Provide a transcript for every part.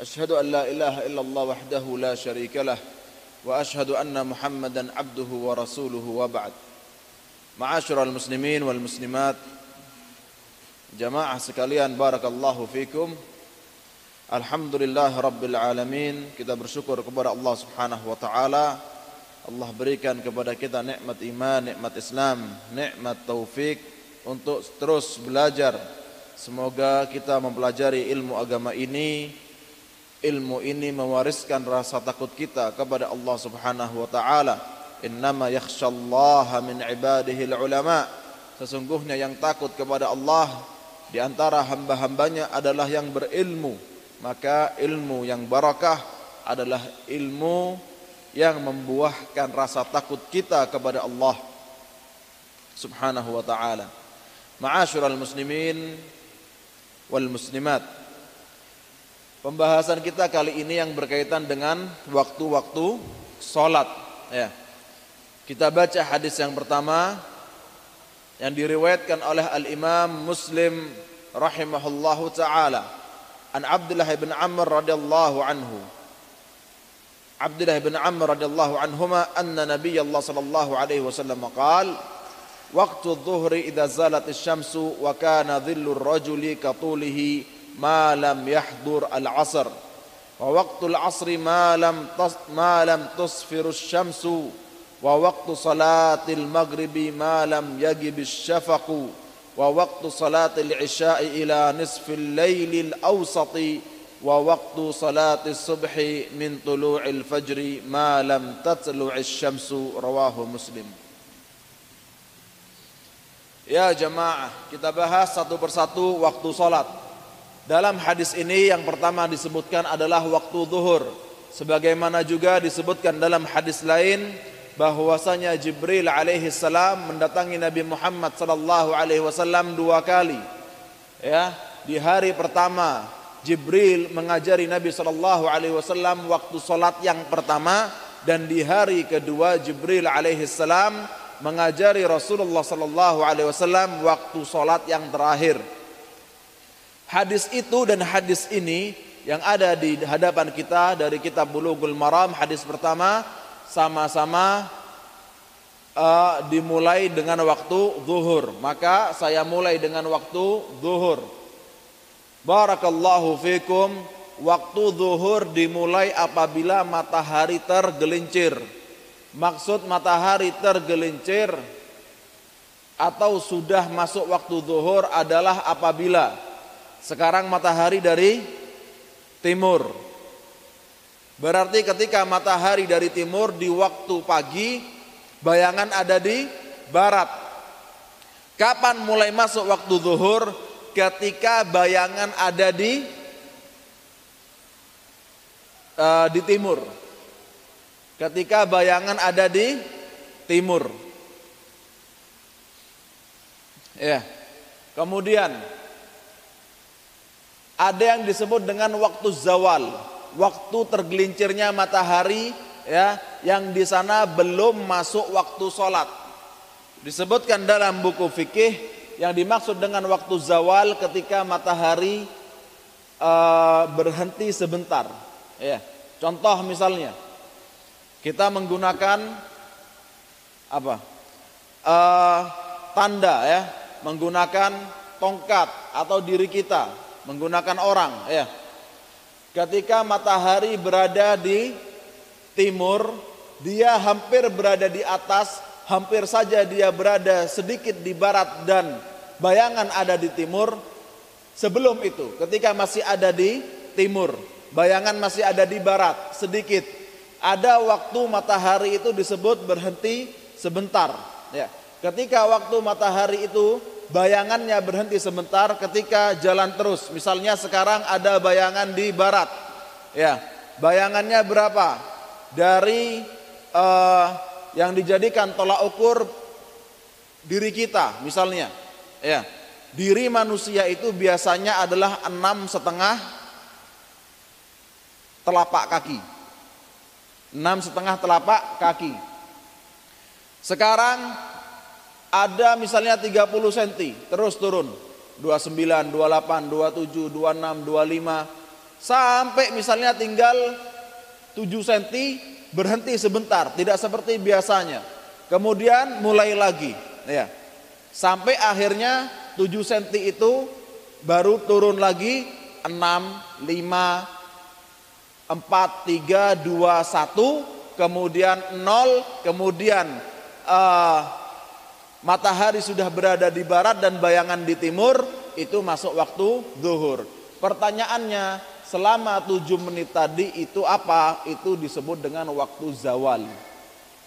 أشهد أن لا إله إلا الله وحده لا شريك له وأشهد أن محمدا عبده ورسوله وبعد. معاشر المسلمين والمسلمات جماعة سكاليان بارك الله فيكم الحمد لله رب Kita bersyukur kepada Allah subhanahu wa ta'ala. Allah berikan kepada kita nikmat iman, nikmat Islam, nikmat taufik Untuk terus belajar. Semoga kita mempelajari ilmu agama ini Ilmu ini mewariskan rasa takut kita kepada Allah subhanahu wa ta'ala. Innama yakhshallaha min ibadihi ulama Sesungguhnya yang takut kepada Allah di antara hamba-hambanya adalah yang berilmu. Maka ilmu yang barakah adalah ilmu yang membuahkan rasa takut kita kepada Allah subhanahu wa ta'ala. Ma'asyiral muslimin wal muslimat pembahasan kita kali ini yang berkaitan dengan waktu-waktu salat ya. Kita baca hadis yang pertama yang diriwayatkan oleh Al-Imam Muslim rahimahullahu taala. An Abdullah bin Amr radhiyallahu anhu. Abdullah bin Amr radhiyallahu anhuma anna Nabiy Allah sallallahu alaihi wasallam qaal waqtu adh-dhuhri idza zalat asy-syamsu wa kana dhillu ar-rajuli ka tulihi lam yahdur al-'asr wa waqtu al-'asri ma lam ma lam tusfiru asy-syamsu ووقت صلاة المغرب ما لم يجب الشفق. ووقت صلاة العشاء إلى نصف الليل الأوسط. ووقت صلاة الصبح من طلوع الفجر ما لم تطلع الشمس. رواه مسلم. Ya jamaah, kita bahas satu persatu waktu salat. Dalam hadis ini yang pertama disebutkan adalah waktu zuhur. Sebagaimana juga disebutkan dalam hadis lain bahwasanya Jibril alaihi salam mendatangi Nabi Muhammad sallallahu alaihi wasallam dua kali. Ya, di hari pertama Jibril mengajari Nabi sallallahu alaihi wasallam waktu salat yang pertama dan di hari kedua Jibril alaihi salam mengajari Rasulullah sallallahu alaihi wasallam waktu salat yang terakhir. Hadis itu dan hadis ini yang ada di hadapan kita dari kitab Bulughul Maram hadis pertama sama-sama uh, dimulai dengan waktu zuhur. Maka saya mulai dengan waktu zuhur. Barakallahu fikum. Waktu zuhur dimulai apabila matahari tergelincir. Maksud matahari tergelincir atau sudah masuk waktu zuhur adalah apabila sekarang matahari dari timur Berarti ketika matahari dari timur di waktu pagi, bayangan ada di barat. Kapan mulai masuk waktu zuhur? Ketika bayangan ada di uh, di timur. Ketika bayangan ada di timur. Ya. Kemudian ada yang disebut dengan waktu zawal waktu tergelincirnya matahari ya yang di sana belum masuk waktu sholat. Disebutkan dalam buku fikih yang dimaksud dengan waktu zawal ketika matahari uh, berhenti sebentar ya. Contoh misalnya kita menggunakan apa? Uh, tanda ya menggunakan tongkat atau diri kita menggunakan orang ya Ketika matahari berada di timur, dia hampir berada di atas, hampir saja dia berada sedikit di barat dan bayangan ada di timur. Sebelum itu, ketika masih ada di timur, bayangan masih ada di barat sedikit. Ada waktu matahari itu disebut berhenti sebentar. Ya. Ketika waktu matahari itu bayangannya berhenti sebentar ketika jalan terus. Misalnya sekarang ada bayangan di barat. Ya, bayangannya berapa? Dari uh, yang dijadikan tolak ukur diri kita, misalnya. Ya, diri manusia itu biasanya adalah enam setengah telapak kaki. Enam setengah telapak kaki. Sekarang ada misalnya 30 cm, terus turun. 29, 28, 27, 26, 25, sampai misalnya tinggal 7 cm, berhenti sebentar, tidak seperti biasanya. Kemudian mulai lagi, ya. Sampai akhirnya 7 cm itu baru turun lagi 6, 5, 4, 3, 2, 1, kemudian 0, kemudian uh, matahari sudah berada di barat dan bayangan di timur, itu masuk waktu zuhur. Pertanyaannya, selama tujuh menit tadi itu apa? Itu disebut dengan waktu zawal.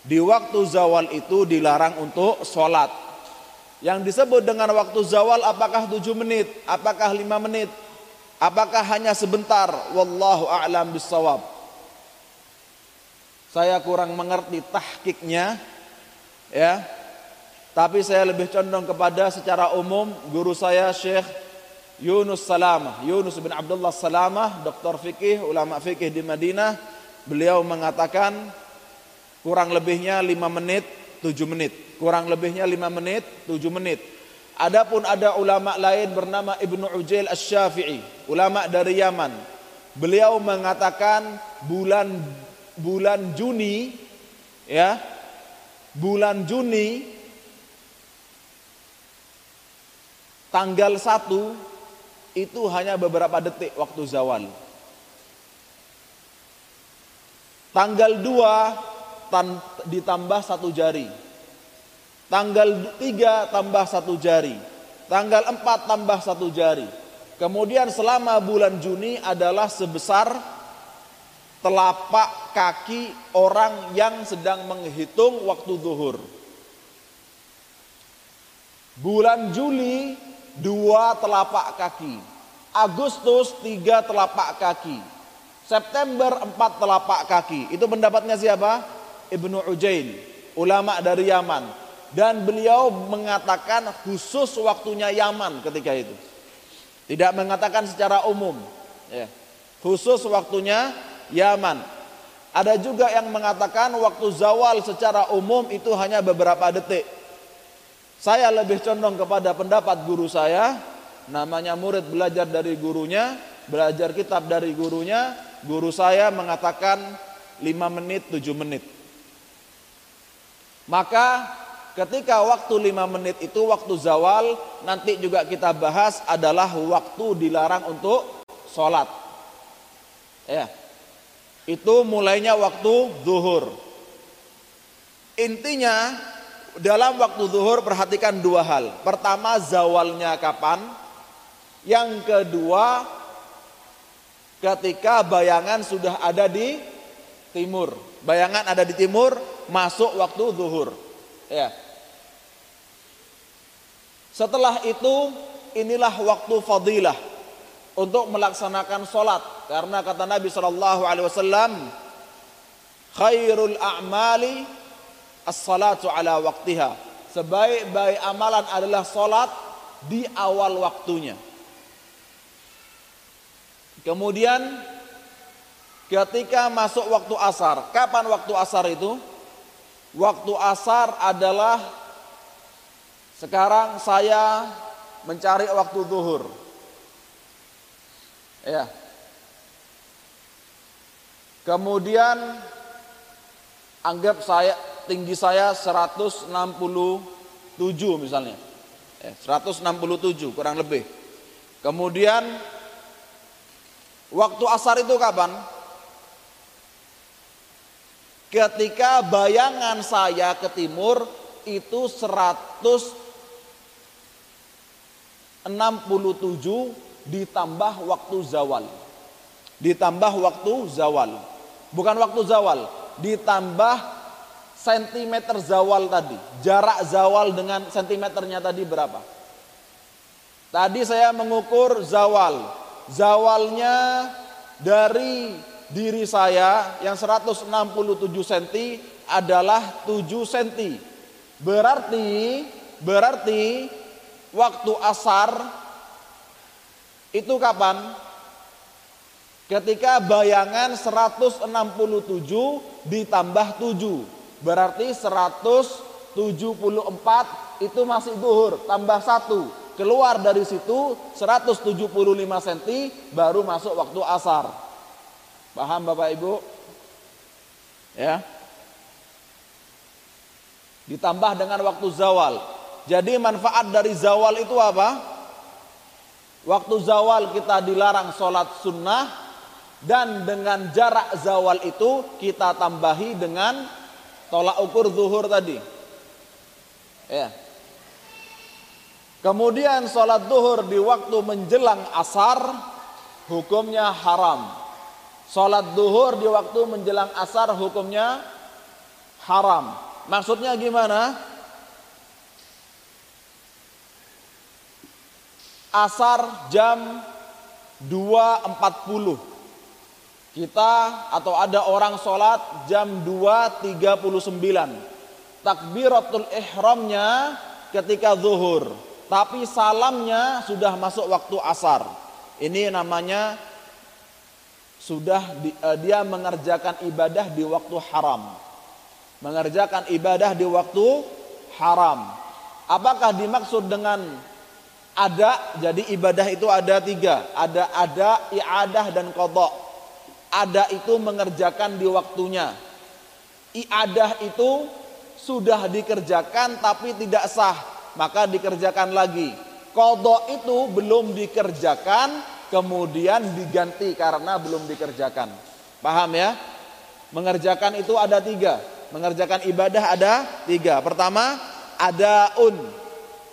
Di waktu zawal itu dilarang untuk sholat. Yang disebut dengan waktu zawal apakah tujuh menit? Apakah lima menit? Apakah hanya sebentar? Wallahu a'lam bisawab. Saya kurang mengerti tahkiknya. Ya, tapi saya lebih condong kepada secara umum guru saya Syekh Yunus Salamah, Yunus bin Abdullah Salamah, doktor fikih, ulama fikih di Madinah. Beliau mengatakan kurang lebihnya 5 menit, 7 menit. Kurang lebihnya 5 menit, 7 menit. Adapun ada ulama lain bernama Ibnu Ujail Asy-Syafi'i, ulama dari Yaman. Beliau mengatakan bulan bulan Juni ya, bulan Juni tanggal 1 itu hanya beberapa detik waktu zawal. Tanggal 2 ditambah satu jari. Tanggal 3 tambah satu jari. Tanggal 4 tambah satu jari. Kemudian selama bulan Juni adalah sebesar telapak kaki orang yang sedang menghitung waktu zuhur. Bulan Juli dua telapak kaki. Agustus tiga telapak kaki. September empat telapak kaki. Itu pendapatnya siapa? Ibnu Ujain, ulama dari Yaman. Dan beliau mengatakan khusus waktunya Yaman ketika itu. Tidak mengatakan secara umum. Ya. Khusus waktunya Yaman. Ada juga yang mengatakan waktu zawal secara umum itu hanya beberapa detik. Saya lebih condong kepada pendapat guru saya, namanya murid belajar dari gurunya, belajar kitab dari gurunya, guru saya mengatakan 5 menit, 7 menit. Maka ketika waktu 5 menit itu waktu zawal, nanti juga kita bahas adalah waktu dilarang untuk sholat. Ya, itu mulainya waktu zuhur. Intinya dalam waktu zuhur perhatikan dua hal. Pertama zawalnya kapan? Yang kedua ketika bayangan sudah ada di timur. Bayangan ada di timur masuk waktu zuhur. Ya. Setelah itu inilah waktu fadilah untuk melaksanakan sholat karena kata Nabi Shallallahu Alaihi Wasallam khairul a'mali as-salatu ala waktiha. Sebaik-baik amalan adalah salat di awal waktunya. Kemudian ketika masuk waktu asar, kapan waktu asar itu? Waktu asar adalah sekarang saya mencari waktu zuhur. Ya. Kemudian anggap saya tinggi saya 167 misalnya. Eh, 167 kurang lebih. Kemudian waktu asar itu kapan? Ketika bayangan saya ke timur itu 167 ditambah waktu zawal. Ditambah waktu zawal. Bukan waktu zawal, ditambah sentimeter zawal tadi. Jarak zawal dengan sentimeternya tadi berapa? Tadi saya mengukur zawal. Zawalnya dari diri saya yang 167 cm adalah 7 cm. Berarti berarti waktu asar itu kapan? Ketika bayangan 167 ditambah 7 Berarti 174 itu masih duhur Tambah 1 Keluar dari situ 175 cm baru masuk waktu asar Paham Bapak Ibu? Ya. Ditambah dengan waktu zawal. Jadi manfaat dari zawal itu apa? Waktu zawal kita dilarang sholat sunnah dan dengan jarak zawal itu kita tambahi dengan tolak ukur zuhur tadi. Ya. Kemudian sholat zuhur di waktu menjelang asar hukumnya haram. Sholat duhur di waktu menjelang asar hukumnya haram. Maksudnya gimana? Asar jam 2.40. Kita atau ada orang sholat jam 2.39. Takbiratul ihramnya ketika zuhur. Tapi salamnya sudah masuk waktu asar. Ini namanya sudah di, uh, dia mengerjakan ibadah di waktu haram. Mengerjakan ibadah di waktu haram. Apakah dimaksud dengan ada? Jadi ibadah itu ada tiga. Ada ada, iadah dan kodok. Ada itu mengerjakan di waktunya. Iadah itu sudah dikerjakan tapi tidak sah, maka dikerjakan lagi. Kodok itu belum dikerjakan kemudian diganti karena belum dikerjakan. Paham ya? Mengerjakan itu ada tiga. Mengerjakan ibadah ada tiga. Pertama, ada un.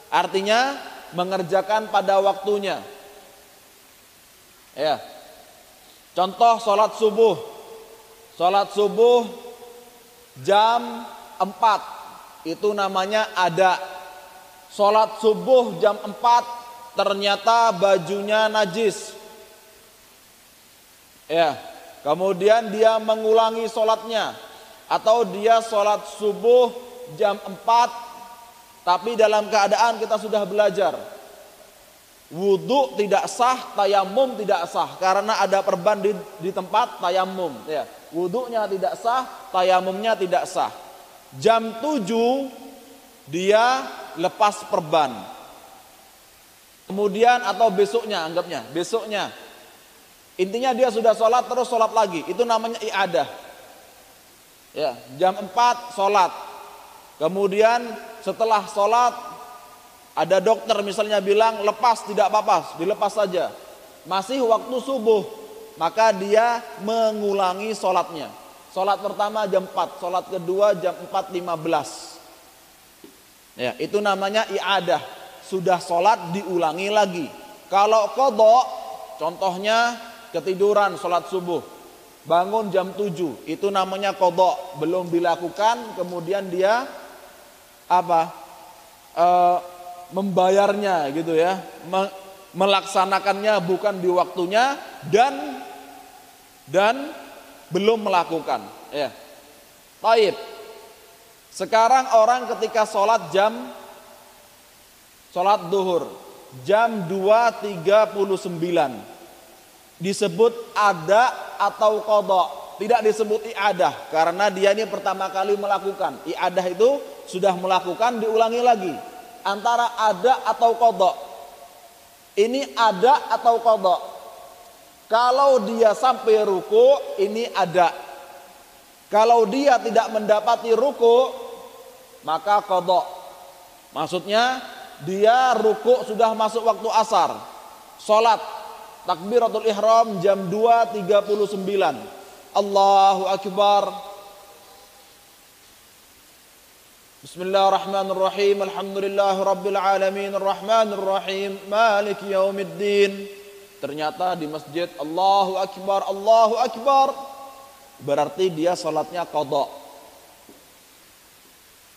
Artinya mengerjakan pada waktunya. Ya. Contoh sholat subuh. Sholat subuh jam 4. Itu namanya ada. Sholat subuh jam 4 ternyata bajunya najis. Ya, kemudian dia mengulangi sholatnya atau dia sholat subuh jam 4 tapi dalam keadaan kita sudah belajar wudhu tidak sah, tayamum tidak sah. Karena ada perban di, di tempat tayamum ya. Wudhunya tidak sah, tayamumnya tidak sah. Jam 7 dia lepas perban. Kemudian atau besoknya anggapnya besoknya. Intinya dia sudah sholat terus sholat lagi. Itu namanya iadah. Ya jam 4 sholat. Kemudian setelah sholat ada dokter misalnya bilang lepas tidak apa-apa dilepas saja. Masih waktu subuh maka dia mengulangi sholatnya. Sholat pertama jam 4 sholat kedua jam 4.15 ya itu namanya iadah. Sudah sholat diulangi lagi. Kalau kodok, contohnya ketiduran sholat subuh, bangun jam 7, itu namanya kodok, belum dilakukan, kemudian dia apa? E, membayarnya gitu ya, me, melaksanakannya bukan di waktunya dan dan belum melakukan. Ya, Taib. Sekarang orang ketika sholat jam Sholat duhur jam 2.39 disebut ada atau kodok. Tidak disebut iadah karena dia ini pertama kali melakukan. Iadah itu sudah melakukan diulangi lagi antara ada atau kodok ini ada atau kodok kalau dia sampai ruku ini ada kalau dia tidak mendapati ruku maka kodok maksudnya dia ruku sudah masuk waktu asar. Salat takbiratul ihram jam 2.39. Allahu akbar. Bismillahirrahmanirrahim. Alhamdulillahirabbil alamin arrahmanir rahim maliki yaumiddin. Ternyata di masjid Allahu akbar, Allahu akbar. Berarti dia salatnya qada.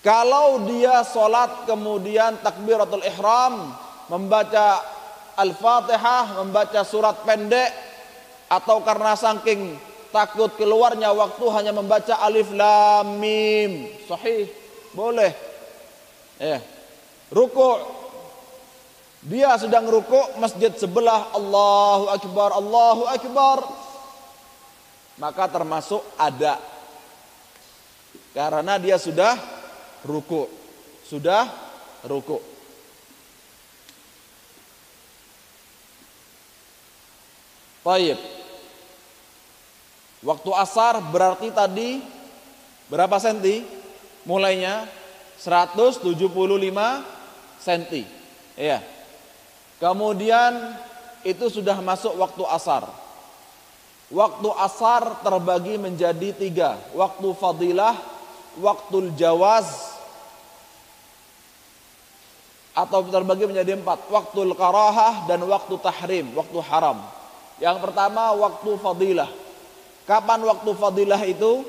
Kalau dia sholat kemudian takbiratul ihram, membaca Al-Fatihah, membaca surat pendek, atau karena saking takut keluarnya waktu hanya membaca alif lam mim. Sahih. Boleh. Ya. Ruku' dia sedang ruku masjid sebelah Allahu Akbar Allahu Akbar maka termasuk ada karena dia sudah ruku sudah ruku Baik. Waktu asar berarti tadi berapa senti? Mulainya 175 senti. Iya. Kemudian itu sudah masuk waktu asar. Waktu asar terbagi menjadi tiga. Waktu fadilah, waktu jawaz, atau terbagi menjadi empat. Waktu karahah dan waktu tahrim, waktu haram. Yang pertama waktu fadilah. Kapan waktu fadilah itu?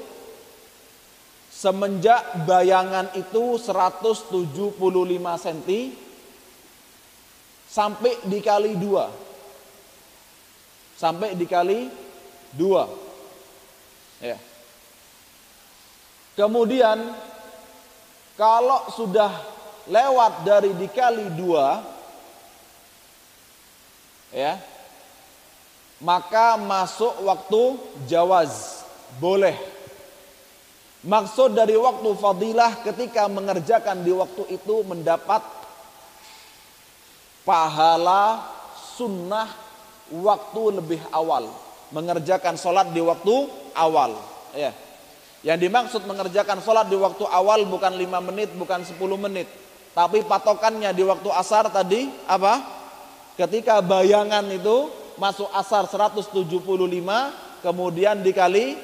Semenjak bayangan itu 175 cm sampai dikali dua. Sampai dikali dua. Ya. Kemudian kalau sudah lewat dari dikali dua, ya, maka masuk waktu jawaz boleh maksud dari waktu fadilah ketika mengerjakan di waktu itu mendapat pahala sunnah waktu lebih awal. Mengerjakan sholat di waktu awal. Ya. Yang dimaksud mengerjakan sholat di waktu awal bukan lima menit bukan 10 menit. Tapi patokannya di waktu asar tadi apa? Ketika bayangan itu masuk asar 175 kemudian dikali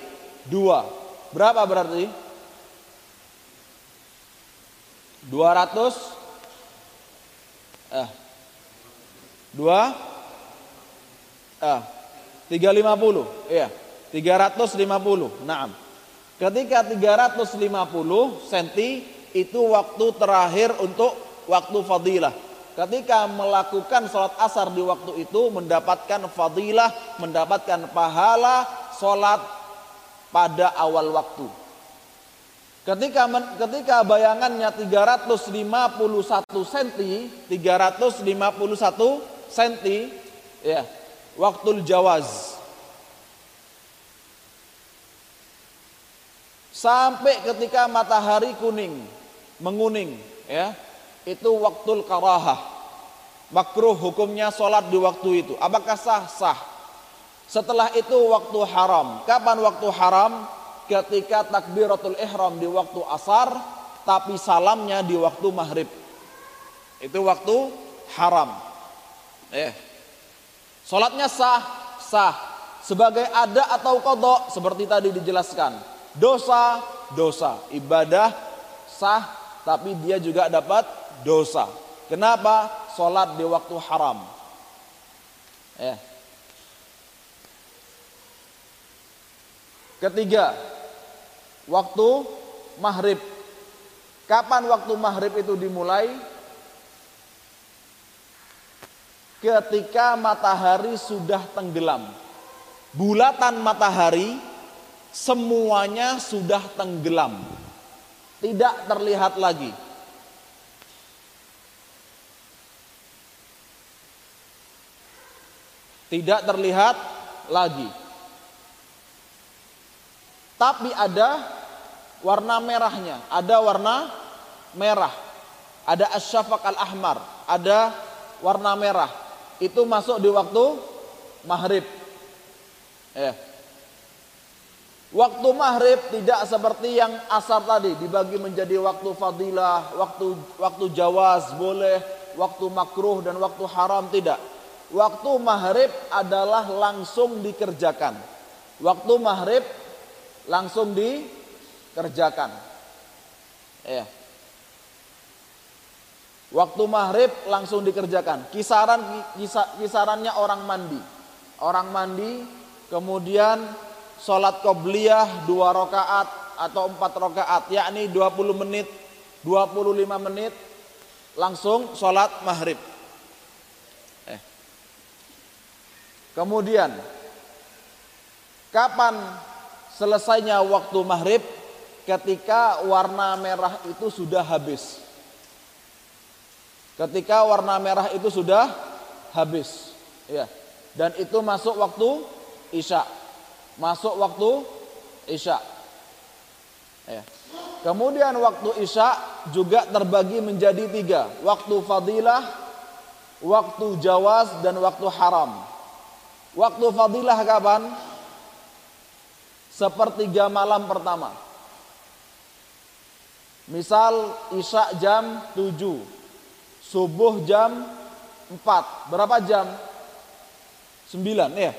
2 berapa berarti? 200 eh. 2 eh. 350 iya. 350 naam. Ketika 350 cm itu waktu terakhir untuk waktu fadilah. Ketika melakukan sholat asar di waktu itu mendapatkan fadilah, mendapatkan pahala sholat pada awal waktu. Ketika ketika bayangannya 351 cm, 351 cm, ya, waktu jawaz. Sampai ketika matahari kuning, menguning, ya, itu waktu karahah. Makruh hukumnya sholat di waktu itu. Apakah sah? Sah. Setelah itu waktu haram. Kapan waktu haram? Ketika takbiratul ihram di waktu asar, tapi salamnya di waktu maghrib. Itu waktu haram. Eh. Sholatnya sah, sah. Sebagai ada atau kodok seperti tadi dijelaskan. Dosa, dosa. Ibadah sah, tapi dia juga dapat dosa. Kenapa? Sholat di waktu haram. Ya. Ketiga, waktu maghrib. Kapan waktu maghrib itu dimulai? Ketika matahari sudah tenggelam. Bulatan matahari semuanya sudah tenggelam. Tidak terlihat lagi. tidak terlihat lagi. Tapi ada warna merahnya, ada warna merah. Ada asyafaq al-ahmar, ada warna merah. Itu masuk di waktu maghrib. Ya. Waktu maghrib tidak seperti yang asar tadi dibagi menjadi waktu fadilah, waktu waktu jawaz boleh, waktu makruh dan waktu haram tidak waktu maghrib adalah langsung dikerjakan. Waktu maghrib langsung dikerjakan. Ya. Waktu maghrib langsung dikerjakan. Kisaran kisarannya orang mandi. Orang mandi, kemudian sholat qobliyah dua rakaat atau empat rakaat, yakni 20 menit, 25 menit, langsung sholat maghrib. Kemudian kapan selesainya waktu maghrib ketika warna merah itu sudah habis. Ketika warna merah itu sudah habis. Ya. Dan itu masuk waktu Isya. Masuk waktu Isya. Ya. Kemudian waktu Isya juga terbagi menjadi tiga. Waktu fadilah, waktu jawaz, dan waktu haram. Waktu fadilah kapan? Sepertiga malam pertama. Misal Isya jam 7, subuh jam 4. Berapa jam? 9 ya.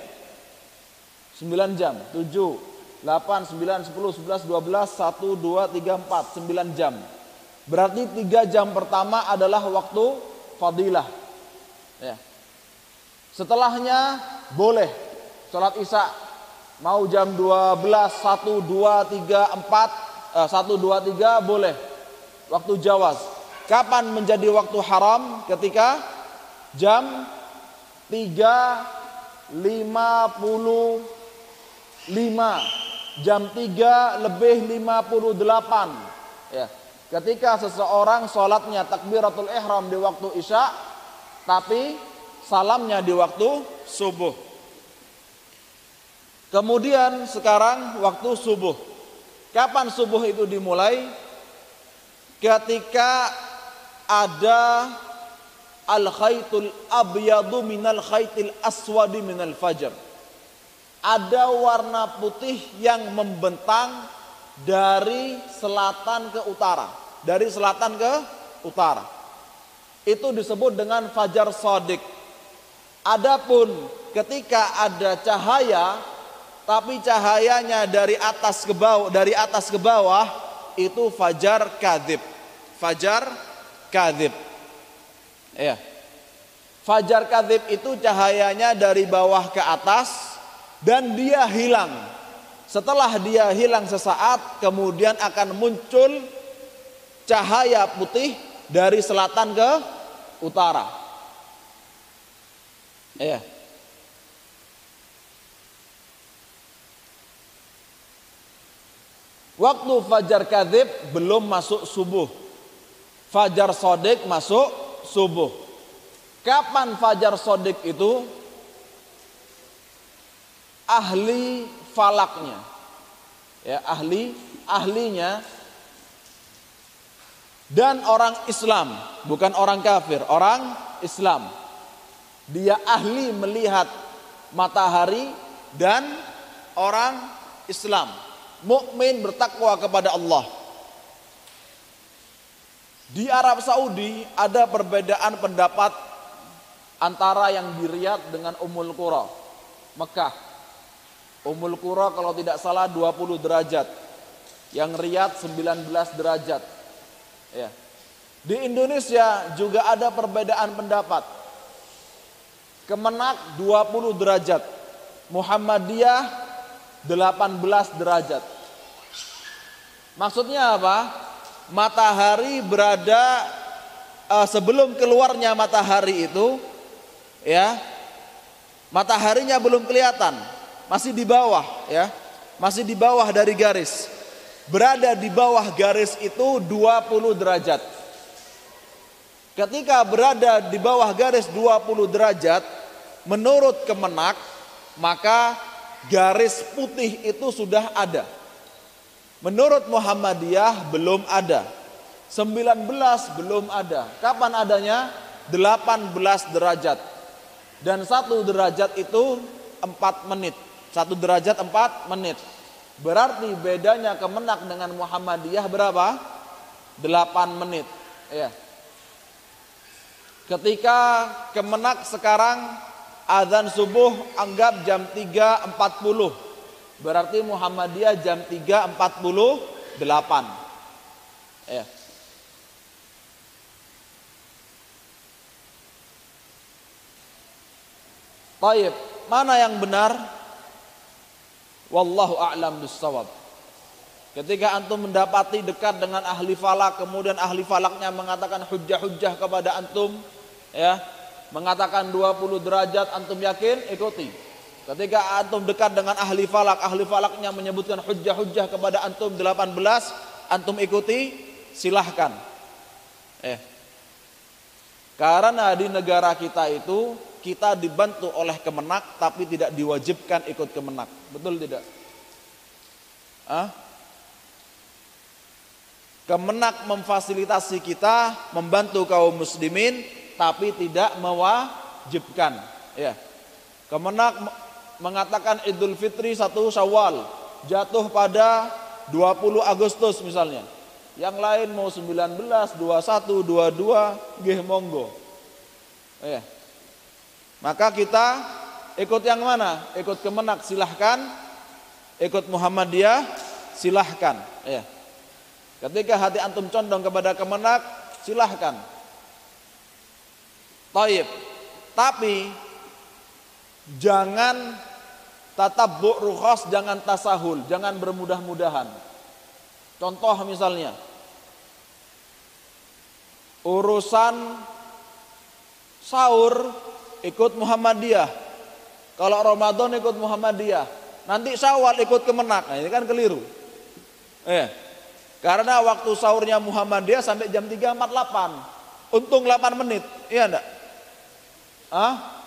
9 jam, 7, 8, 9, 10, 11, 12, 1, 2, 3, 4, 9 jam. Berarti 3 jam pertama adalah waktu fadilah. Ya. Setelahnya boleh sholat isya mau jam 12, 1, 2, 3, 4, eh, 1, 2, 3 boleh. Waktu jawaz. Kapan menjadi waktu haram? Ketika jam 3, 55 jam 3 lebih 58 ya ketika seseorang sholatnya takbiratul ihram di waktu isya tapi salamnya di waktu subuh. Kemudian sekarang waktu subuh. Kapan subuh itu dimulai? Ketika ada al khaytul abyadu minal khaytil aswadi minal fajr. Ada warna putih yang membentang dari selatan ke utara, dari selatan ke utara. Itu disebut dengan fajar sodik. Adapun ketika ada cahaya tapi cahayanya dari atas ke bawah dari atas ke bawah itu fajar kadib. Fajar kadib. Ya. Fajar kadib itu cahayanya dari bawah ke atas dan dia hilang. Setelah dia hilang sesaat kemudian akan muncul cahaya putih dari selatan ke utara. Iya. Waktu fajar kadib belum masuk subuh. Fajar sodik masuk subuh. Kapan fajar sodik itu? Ahli falaknya. Ya, ahli ahlinya dan orang Islam, bukan orang kafir, orang Islam dia ahli melihat matahari dan orang Islam mukmin bertakwa kepada Allah. Di Arab Saudi ada perbedaan pendapat antara yang di Riyadh dengan Ummul Qura, Mekah. Ummul Qura kalau tidak salah 20 derajat. Yang Riyadh 19 derajat. Ya. Di Indonesia juga ada perbedaan pendapat. Kemenak 20 derajat. Muhammadiyah 18 derajat. Maksudnya apa? Matahari berada uh, sebelum keluarnya matahari itu ya. Mataharinya belum kelihatan, masih di bawah ya. Masih di bawah dari garis. Berada di bawah garis itu 20 derajat. Ketika berada di bawah garis 20 derajat, menurut Kemenak maka garis putih itu sudah ada. Menurut Muhammadiyah belum ada. 19 belum ada. Kapan adanya? 18 derajat. Dan satu derajat itu 4 menit. Satu derajat 4 menit. Berarti bedanya kemenak dengan Muhammadiyah berapa? 8 menit. Ya. Ketika kemenak sekarang Adzan subuh anggap jam 3.40. Berarti Muhammadiyah jam 3.48. Ya. Taib, mana yang benar? Wallahu a'lam bissawab. Ketika antum mendapati dekat dengan ahli falak, kemudian ahli falaknya mengatakan hujah-hujah kepada antum, ya, mengatakan 20 derajat antum yakin ikuti Ketika antum dekat dengan ahli falak, ahli falaknya menyebutkan hujah-hujah kepada antum 18, antum ikuti, silahkan. Eh. Karena di negara kita itu kita dibantu oleh kemenak tapi tidak diwajibkan ikut kemenak. Betul tidak? Ah? Kemenak memfasilitasi kita membantu kaum muslimin tapi tidak mewajibkan. Ya. Kemenak mengatakan Idul Fitri satu Syawal jatuh pada 20 Agustus misalnya. Yang lain mau 19, 21, 22, gih monggo. Ya. Maka kita ikut yang mana? Ikut Kemenak silahkan. Ikut Muhammadiyah silahkan. Ya. Ketika hati antum condong kepada Kemenak silahkan. Taib. Tapi jangan tatabbu rukhas jangan tasahul, jangan bermudah-mudahan. Contoh misalnya urusan sahur ikut Muhammadiyah. Kalau Ramadan ikut Muhammadiyah, nanti Syawal ikut Kemenak. Nah, ini kan keliru. Eh. Karena waktu sahurnya Muhammadiyah sampai jam 3.48. Untung 8 menit. Iya enggak? Ah?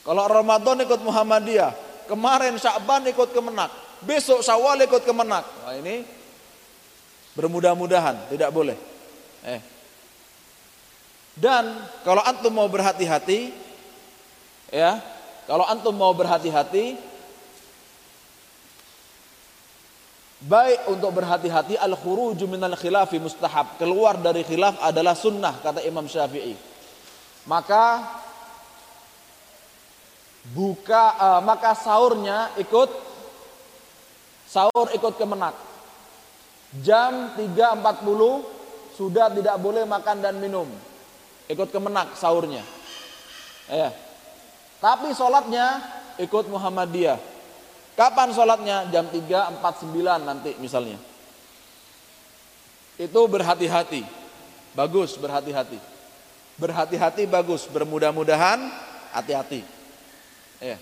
Kalau Ramadan ikut Muhammadiyah, kemarin Sya'ban ikut Kemenak, besok Syawal ikut Kemenak. Wah ini bermudah-mudahan, tidak boleh. Eh. Dan kalau antum mau berhati-hati, ya, kalau antum mau berhati-hati, baik untuk berhati-hati al khuruju minal khilafi mustahab. Keluar dari khilaf adalah sunnah kata Imam Syafi'i. Maka buka uh, maka sahurnya ikut sahur ikut kemenak jam 3.40 sudah tidak boleh makan dan minum. Ikut kemenak sahurnya. Ya. Tapi sholatnya ikut Muhammadiyah. Kapan sholatnya? Jam 3.49 nanti misalnya. Itu berhati-hati. Bagus berhati-hati berhati-hati bagus bermudah-mudahan hati-hati Ya.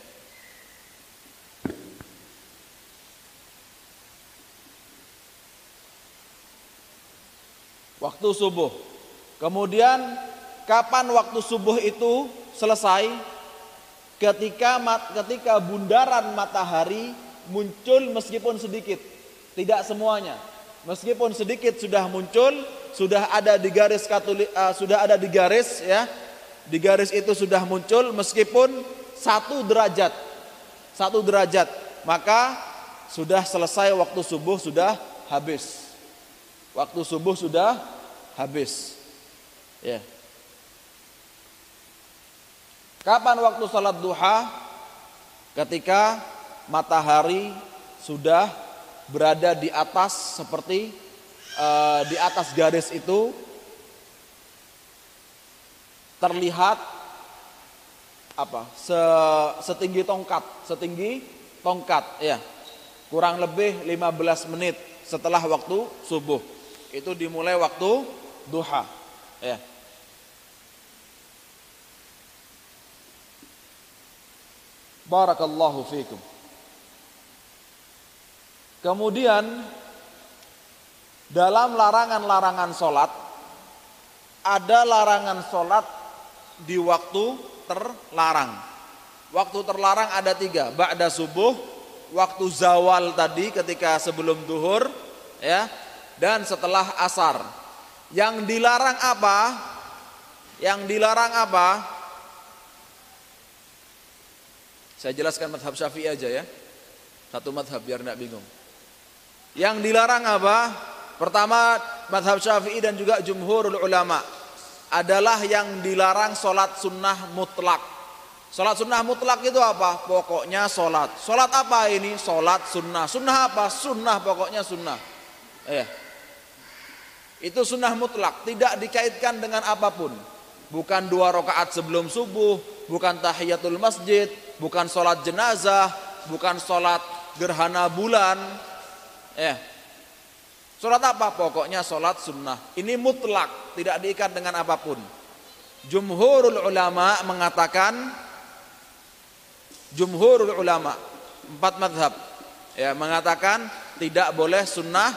Waktu subuh. Kemudian kapan waktu subuh itu selesai? Ketika ketika bundaran matahari muncul meskipun sedikit, tidak semuanya. Meskipun sedikit sudah muncul, sudah ada di garis katolik, uh, sudah ada di garis ya. Di garis itu sudah muncul meskipun satu derajat satu derajat. Maka sudah selesai waktu subuh sudah habis. Waktu subuh sudah habis. Ya. Kapan waktu salat duha? Ketika matahari sudah berada di atas seperti uh, di atas garis itu terlihat apa? Setinggi tongkat setinggi tongkat ya. Kurang lebih 15 menit setelah waktu subuh. Itu dimulai waktu duha ya. Barakallahu fikum. Kemudian dalam larangan-larangan sholat ada larangan sholat di waktu terlarang. Waktu terlarang ada tiga. Ba'da subuh, waktu zawal tadi ketika sebelum duhur, ya, dan setelah asar. Yang dilarang apa? Yang dilarang apa? Saya jelaskan madhab syafi'i aja ya. Satu madhab biar tidak bingung. Yang dilarang apa? Pertama madhab syafi'i dan juga jumhurul ulama adalah yang dilarang sholat sunnah mutlak. Sholat sunnah mutlak itu apa? Pokoknya sholat. Sholat apa ini? Sholat sunnah. Sunnah apa? Sunnah pokoknya sunnah. Eh. Itu sunnah mutlak, tidak dikaitkan dengan apa pun. Bukan dua rakaat sebelum subuh, bukan tahiyatul masjid, bukan sholat jenazah, bukan sholat gerhana bulan. Eh, Sholat apa? Pokoknya sholat sunnah. Ini mutlak, tidak diikat dengan apa pun. Jumhurul ulama mengatakan Jumhur ulama empat madhab ya mengatakan tidak boleh sunnah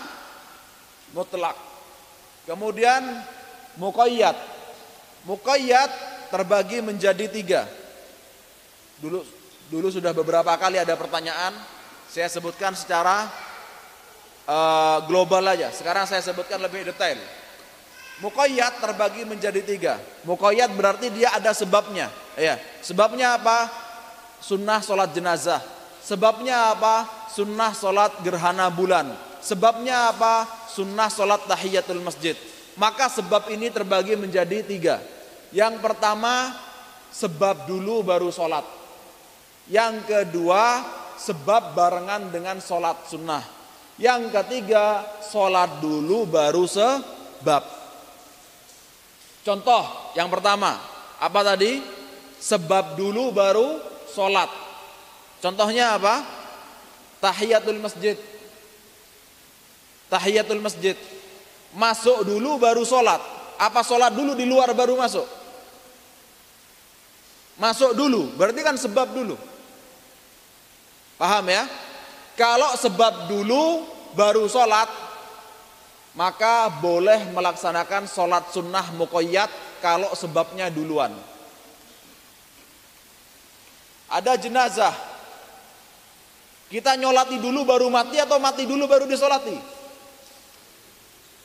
mutlak. Kemudian muqayyad. Muqayyad terbagi menjadi tiga. Dulu dulu sudah beberapa kali ada pertanyaan, saya sebutkan secara uh, global aja. Sekarang saya sebutkan lebih detail. Muqayyad terbagi menjadi tiga. Muqayyad berarti dia ada sebabnya. Ya, sebabnya apa? Sunnah sholat jenazah. Sebabnya apa? Sunnah sholat gerhana bulan. Sebabnya apa? Sunnah sholat tahiyatul masjid. Maka sebab ini terbagi menjadi tiga. Yang pertama, sebab dulu baru sholat. Yang kedua, sebab barengan dengan sholat sunnah. Yang ketiga, sholat dulu baru sebab. Contoh yang pertama, apa tadi? Sebab dulu baru sholat. Contohnya apa? Tahiyatul masjid. Tahiyatul masjid. Masuk dulu baru sholat. Apa sholat dulu di luar baru masuk? Masuk dulu, berarti kan sebab dulu. Paham ya? Kalau sebab dulu baru sholat, maka boleh melaksanakan sholat sunnah muqayyad kalau sebabnya duluan. Ada jenazah. Kita nyolati dulu baru mati atau mati dulu baru disolati?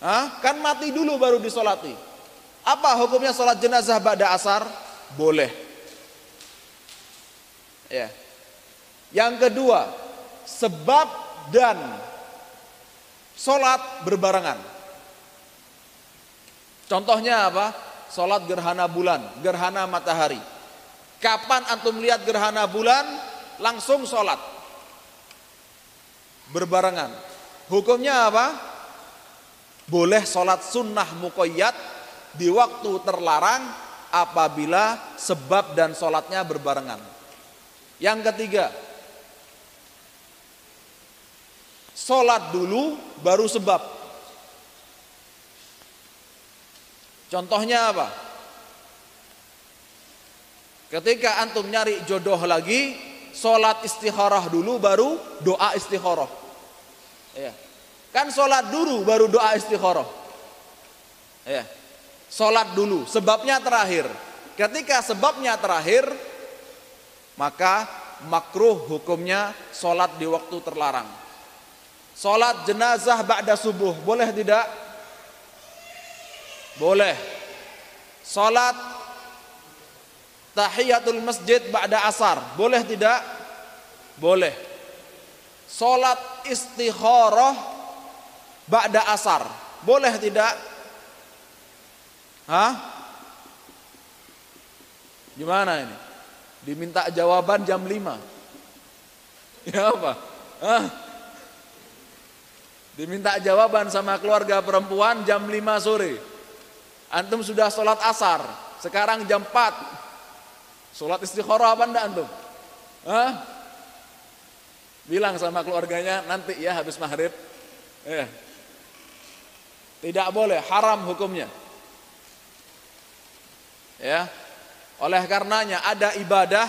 Hah? Kan mati dulu baru disolati. Apa hukumnya sholat jenazah pada asar? Boleh. Ya. Yang kedua, sebab dan Sholat berbarengan. Contohnya apa? Sholat gerhana bulan, gerhana matahari. Kapan antum lihat gerhana bulan, langsung sholat. Berbarengan. Hukumnya apa? Boleh sholat sunnah mukoyat di waktu terlarang apabila sebab dan sholatnya berbarengan. Yang ketiga, Sholat dulu baru sebab. Contohnya apa? Ketika antum nyari jodoh lagi, sholat istikharah dulu baru doa istikharah. Ya. Kan sholat dulu baru doa istikharah. Ya. Sholat dulu, sebabnya terakhir. Ketika sebabnya terakhir, maka makruh hukumnya sholat di waktu terlarang. Salat jenazah ba'da subuh boleh tidak? Boleh. Salat tahiyatul masjid ba'da asar boleh tidak? Boleh. Salat istikharah ba'da asar boleh tidak? Hah? Gimana ini? Diminta jawaban jam 5. Ya apa? Hah? Diminta jawaban sama keluarga perempuan jam 5 sore. Antum sudah sholat asar, sekarang jam 4. Sholat istikharah apa enggak antum? Hah? Bilang sama keluarganya nanti ya habis maghrib. Eh. Tidak boleh, haram hukumnya. Ya. Oleh karenanya ada ibadah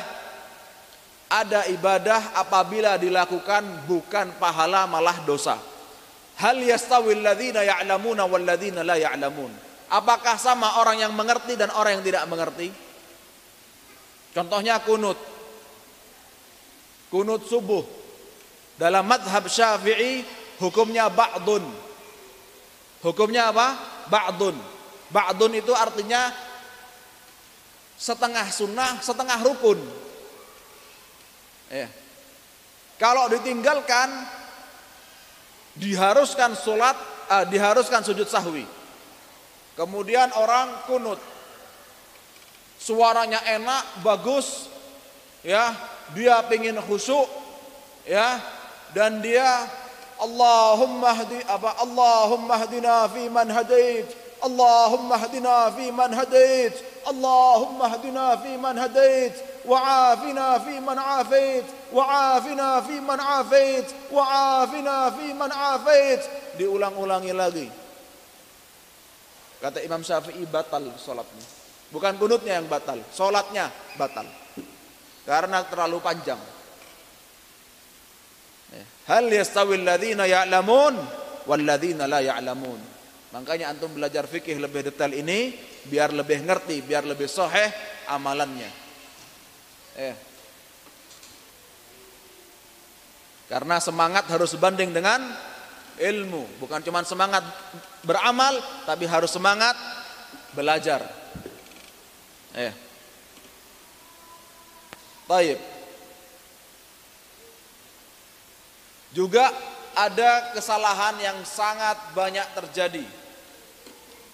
ada ibadah apabila dilakukan bukan pahala malah dosa. Hal yastawil ladzina ya'lamuna wal ladzina la ya'lamun. Apakah sama orang yang mengerti dan orang yang tidak mengerti? Contohnya kunut. Kunut subuh. Dalam madhab syafi'i hukumnya ba'dun. Hukumnya apa? Ba'dun. Ba'dun itu artinya setengah sunnah, setengah rukun. Ya. Kalau ditinggalkan diharuskan sholat, eh, diharuskan sujud sahwi. Kemudian orang kunut, suaranya enak, bagus, ya, dia pingin khusyuk, ya, dan dia Allahumma hadi apa Allahumma hadina fi man hadait Allahumma hadina fi man hadait Allahumma hadina fi man hadait wa afina fi man afait wa'afina fi man afait. Wa'afina fi man afait. Diulang-ulangi lagi. Kata Imam Syafi'i batal sholatnya. Bukan kunutnya yang batal sholatnya batal. Karena terlalu panjang. Ya. Hal yastawil ladhina ya'lamun walladhina la ya'lamun. Makanya antum belajar fikih lebih detail ini biar lebih ngerti biar lebih soheh amalannya. Eh Karena semangat harus sebanding dengan ilmu, bukan cuma semangat beramal tapi harus semangat belajar. Ya. Taib. Juga ada kesalahan yang sangat banyak terjadi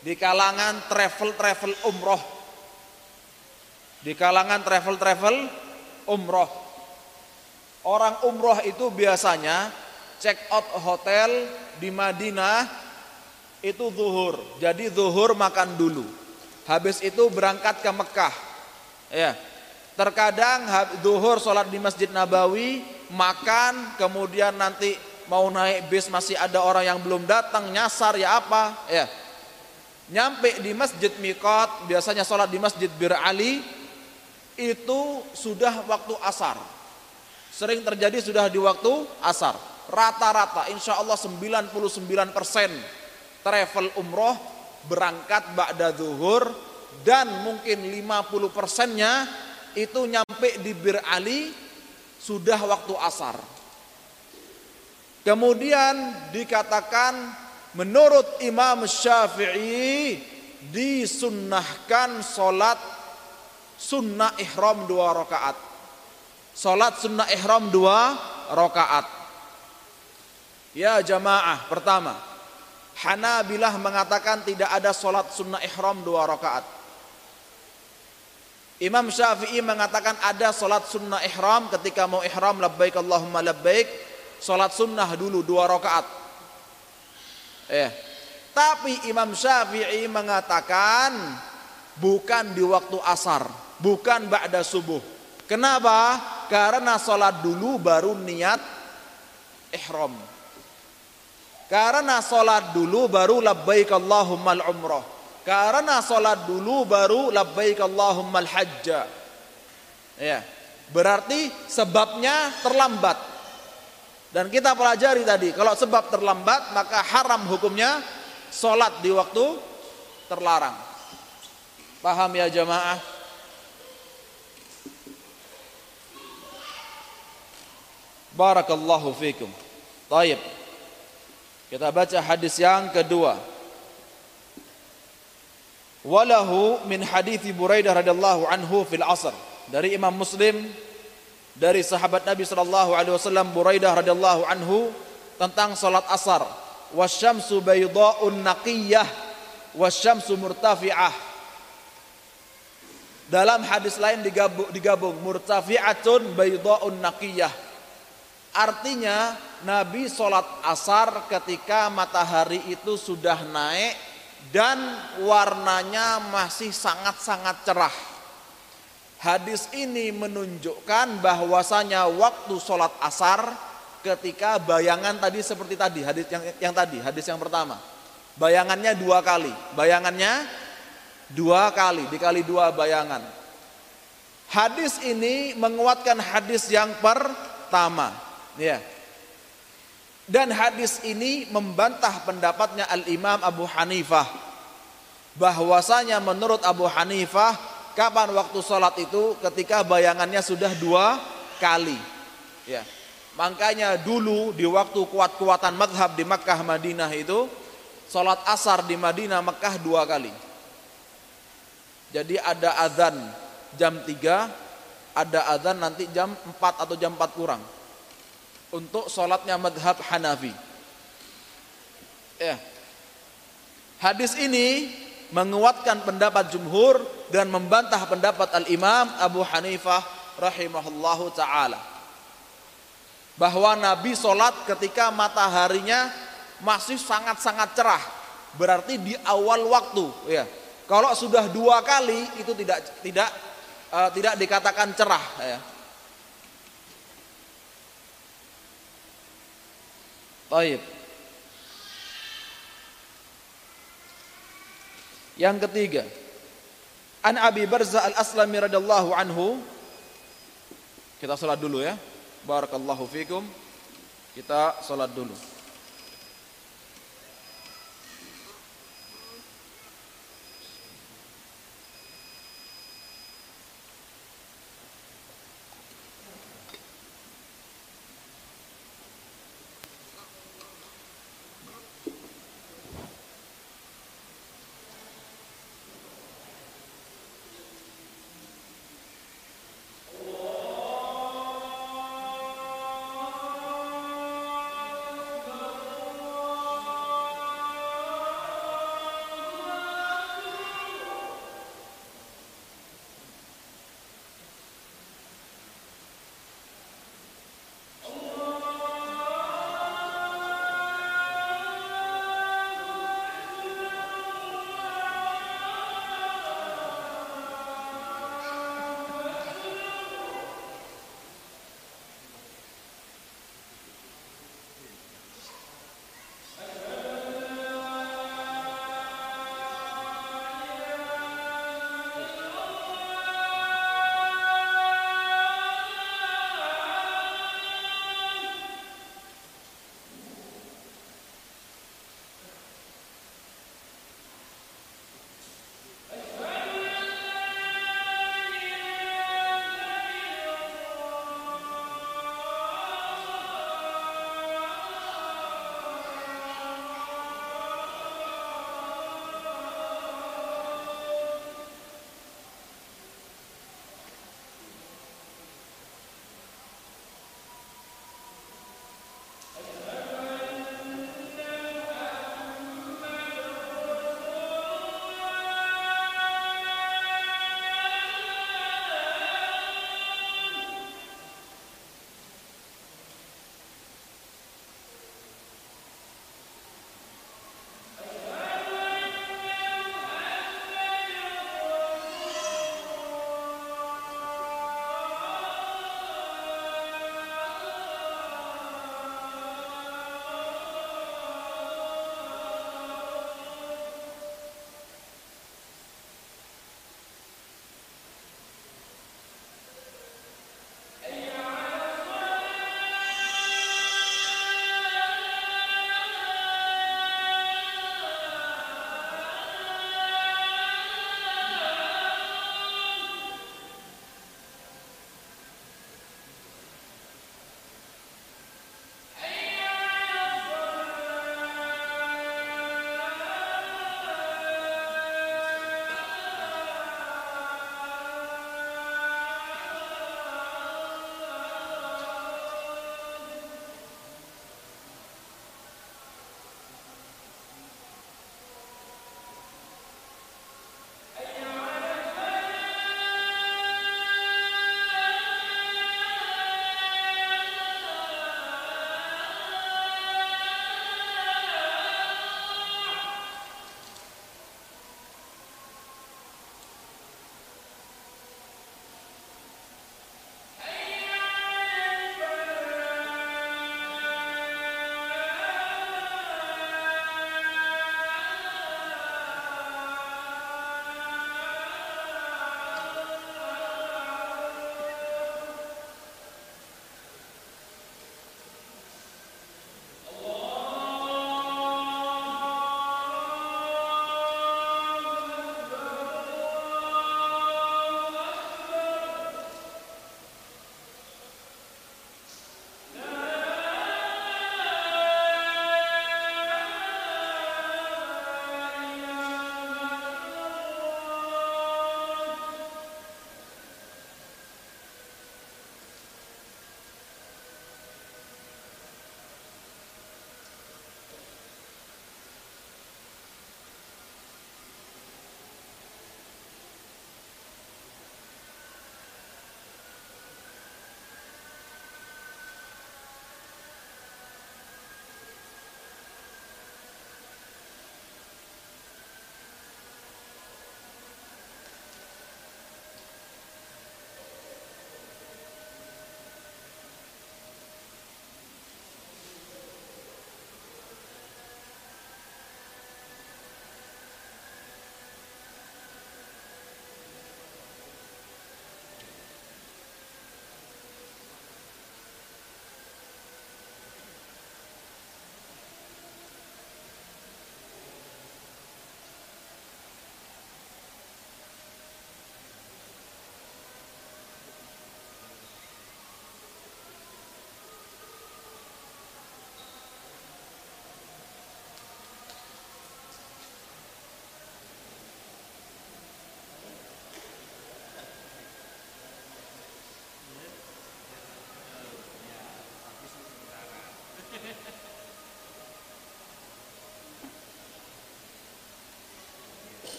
di kalangan travel-travel umroh. Di kalangan travel-travel umroh. Orang umroh itu biasanya check out hotel di Madinah itu zuhur. Jadi zuhur makan dulu. Habis itu berangkat ke Mekah. Ya, Terkadang duhur sholat di Masjid Nabawi, makan, kemudian nanti mau naik bis masih ada orang yang belum datang, nyasar ya apa, ya. Nyampe di Masjid Mikot, biasanya sholat di Masjid Bir Ali, itu sudah waktu asar. Sering terjadi sudah di waktu asar. Rata-rata insya Allah 99% travel umroh berangkat ba'da zuhur dan mungkin 50 persennya itu nyampe di Bir Ali sudah waktu asar. Kemudian dikatakan menurut Imam Syafi'i disunnahkan solat sunnah ihram dua rakaat. Solat sunnah ihram dua rakaat. Ya jamaah pertama, Hanabilah mengatakan tidak ada solat sunnah ihram dua rakaat. Imam Syafi'i mengatakan ada solat sunnah ihram ketika mau ihram labbaik Allahumma labbaik solat sunnah dulu dua rakaat. Eh, tapi Imam Syafi'i mengatakan bukan di waktu asar, bukan ba'da subuh. Kenapa? Karena solat dulu baru niat ihram. Karena solat dulu baru labbaik Allahumma umrah. Karena sholat dulu baru labbaik Allahumma hajja. Ya. Berarti sebabnya terlambat. Dan kita pelajari tadi, kalau sebab terlambat maka haram hukumnya sholat di waktu terlarang. Paham ya jamaah? Barakallahu fikum. Taib. Kita baca hadis yang kedua. Walahu min hadithi Buraidah radhiyallahu anhu fil asr. Dari Imam Muslim dari sahabat Nabi sallallahu alaihi wasallam Buraidah radhiyallahu anhu tentang salat asar. Wasyamsu baydha'un naqiyah wasyamsu murtafi'ah. Dalam hadis lain digabung, digabung murtafi'atun baydha'un naqiyah. Artinya Nabi salat asar ketika matahari itu sudah naik dan warnanya masih sangat-sangat cerah. Hadis ini menunjukkan bahwasanya waktu sholat asar ketika bayangan tadi seperti tadi hadis yang yang tadi hadis yang pertama. Bayangannya dua kali. Bayangannya dua kali dikali dua bayangan. Hadis ini menguatkan hadis yang pertama ya dan hadis ini membantah pendapatnya Al-Imam Abu Hanifah bahwasanya menurut Abu Hanifah kapan waktu sholat itu ketika bayangannya sudah dua kali. Ya. Makanya dulu di waktu kuat-kuatan madhab di Makkah Madinah itu sholat asar di Madinah Makkah dua kali. Jadi ada azan jam 3, ada azan nanti jam 4 atau jam 4 kurang untuk sholatnya madhab Hanafi. Ya. Hadis ini menguatkan pendapat jumhur dan membantah pendapat al-imam Abu Hanifah rahimahullahu ta'ala. Bahwa Nabi sholat ketika mataharinya masih sangat-sangat cerah. Berarti di awal waktu. Ya. Kalau sudah dua kali itu tidak tidak uh, tidak dikatakan cerah. Ya. Taib. Yang ketiga, An Abi Barza Al-Aslami radhiyallahu anhu Kita sholat dulu ya. Barakallahu fikum. Kita sholat dulu.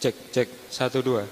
Cek, cek, satu dua.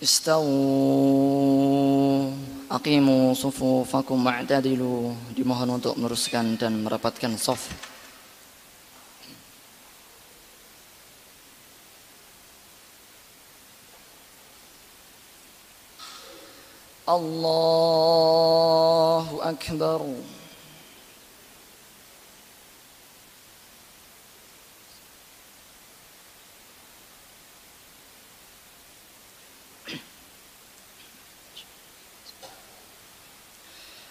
Istawu. Aqimu sufufakum ma'tadilu Dimohon untuk meneruskan dan merapatkan soft Allahu Akbar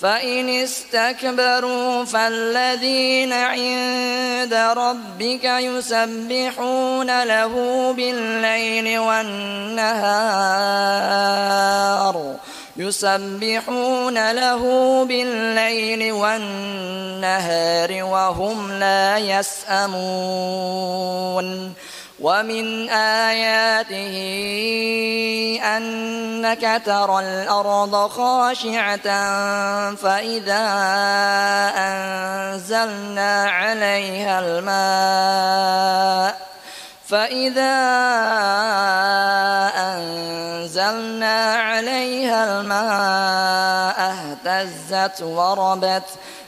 فإن استكبروا فالذين عند ربك يسبحون له بالليل والنهار يسبحون له بالليل والنهار وهم لا يسأمون ومن آياته أنك ترى الأرض خاشعة فإذا أنزلنا عليها الماء فإذا أنزلنا عليها الماء اهتزت وربت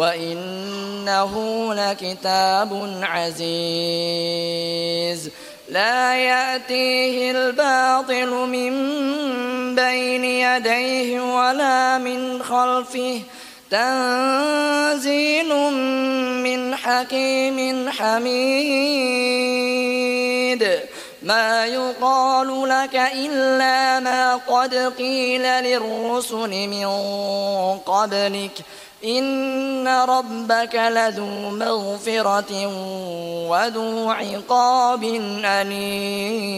وإنه لكتاب عزيز. لا يأتيه الباطل من بين يديه ولا من خلفه. تنزيل من حكيم حميد. ما يقال لك إلا ما قد قيل للرسل من قبلك. إن ربك لذو مغفرة وذو عقاب أليم.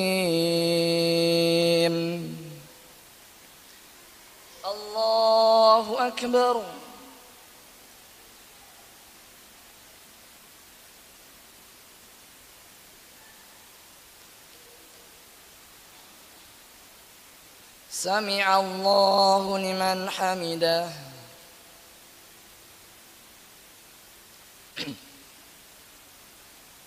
الله أكبر. سمع الله لمن حمده.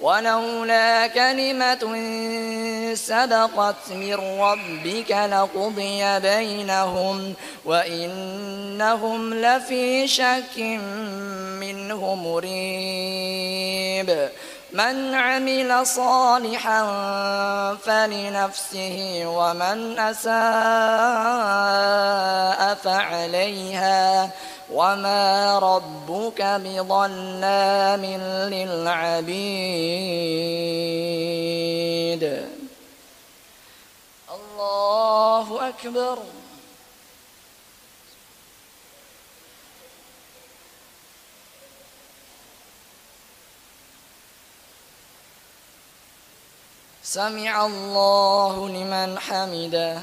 ولولا كلمة سبقت من ربك لقضي بينهم وإنهم لفي شك منه مريب. من عمل صالحا فلنفسه ومن أساء فعليها. وما ربك بظلام للعبيد الله أكبر سمع الله لمن حمده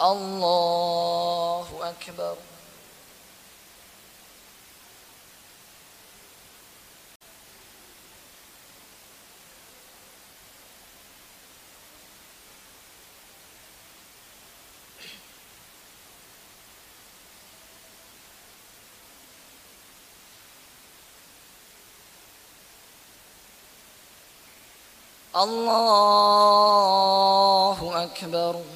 الله أكبر. الله أكبر.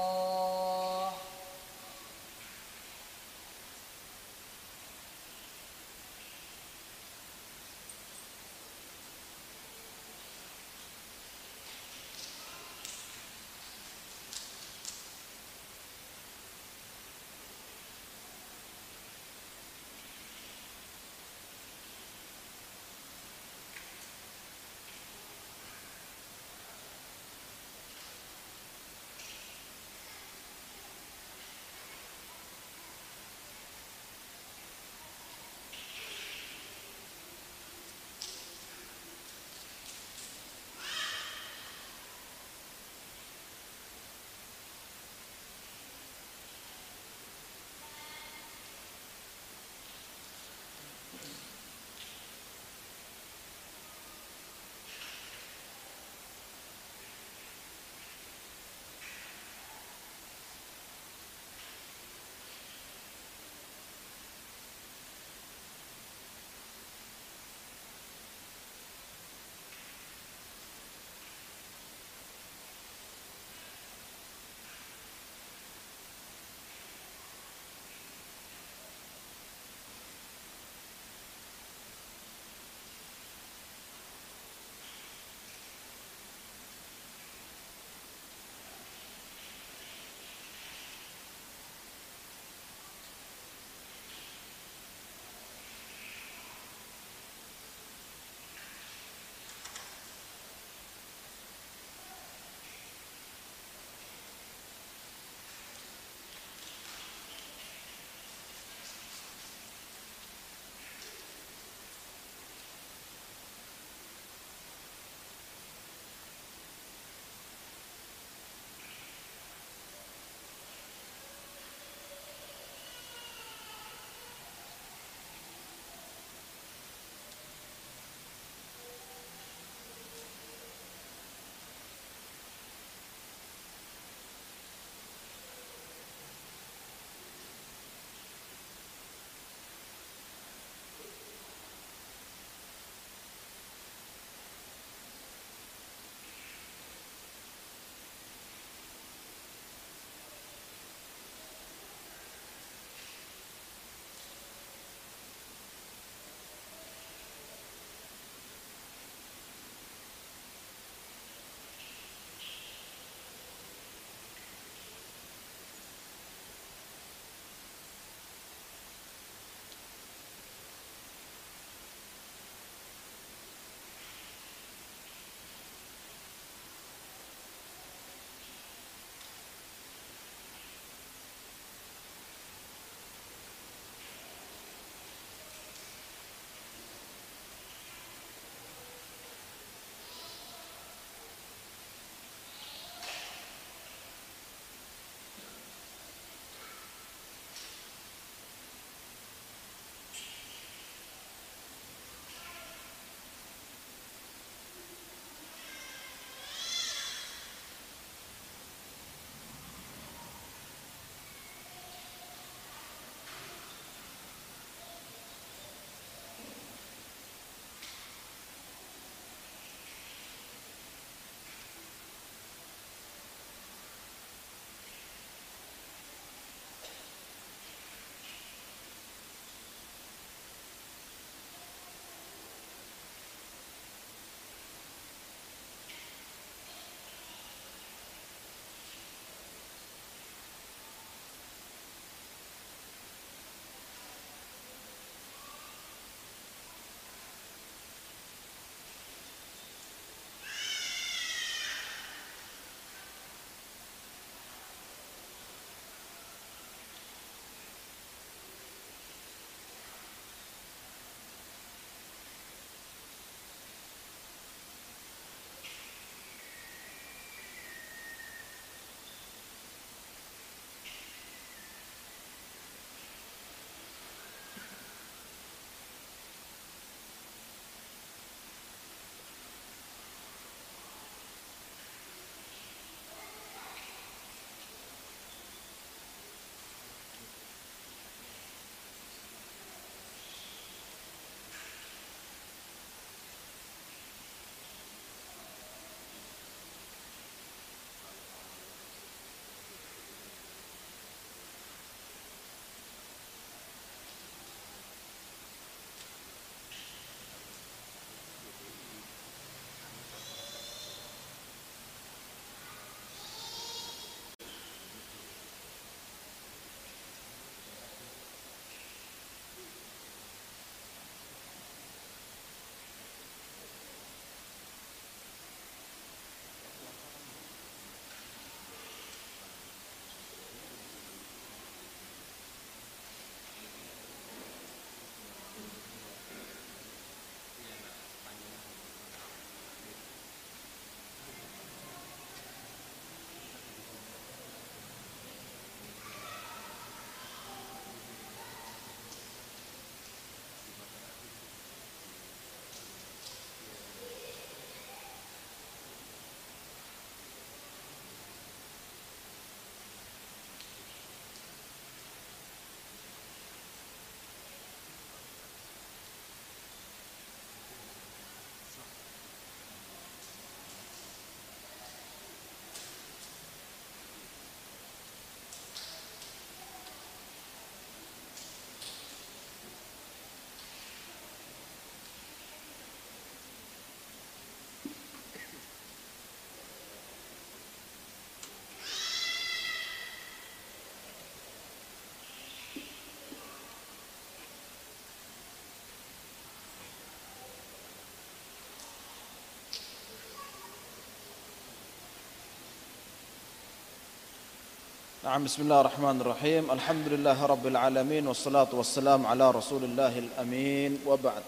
نعم بسم الله الرحمن الرحيم. الحمد لله رب العالمين والصلاة والسلام على رسول الله الأمين. وبعد.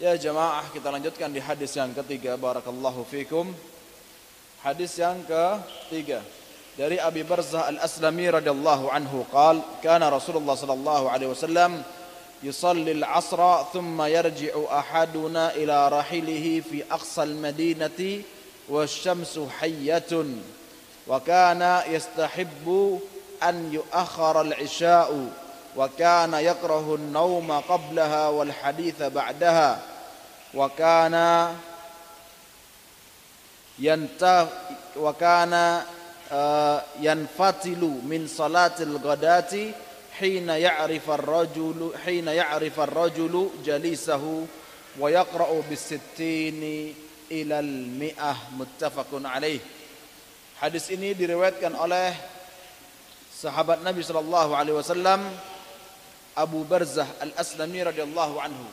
يا جماعة kita lanjutkan di hadis yang ketiga. بارك الله فيكم hadis yang ketiga. Dari أبي برزة الأسلمي رضي الله عنه قال كان رسول الله صلى الله عليه وسلم يصلي العصر ثم يرجع أحدنا إلى رحله في أقصى المدينة Hayyatun Wa kana yastahibbu An yuakhara al-isha'u وكان يكره النوم قبلها والحديث بعدها وكان ينت وكان ينفتل من صلاة الغداة حين يعرف الرجل حين يعرف الرجل جليسه ويقرأ بالستين ilal mi'ah muttafaqun alaih. Hadis ini diriwayatkan oleh sahabat Nabi sallallahu alaihi wasallam Abu Barzah Al-Aslami radhiyallahu anhu.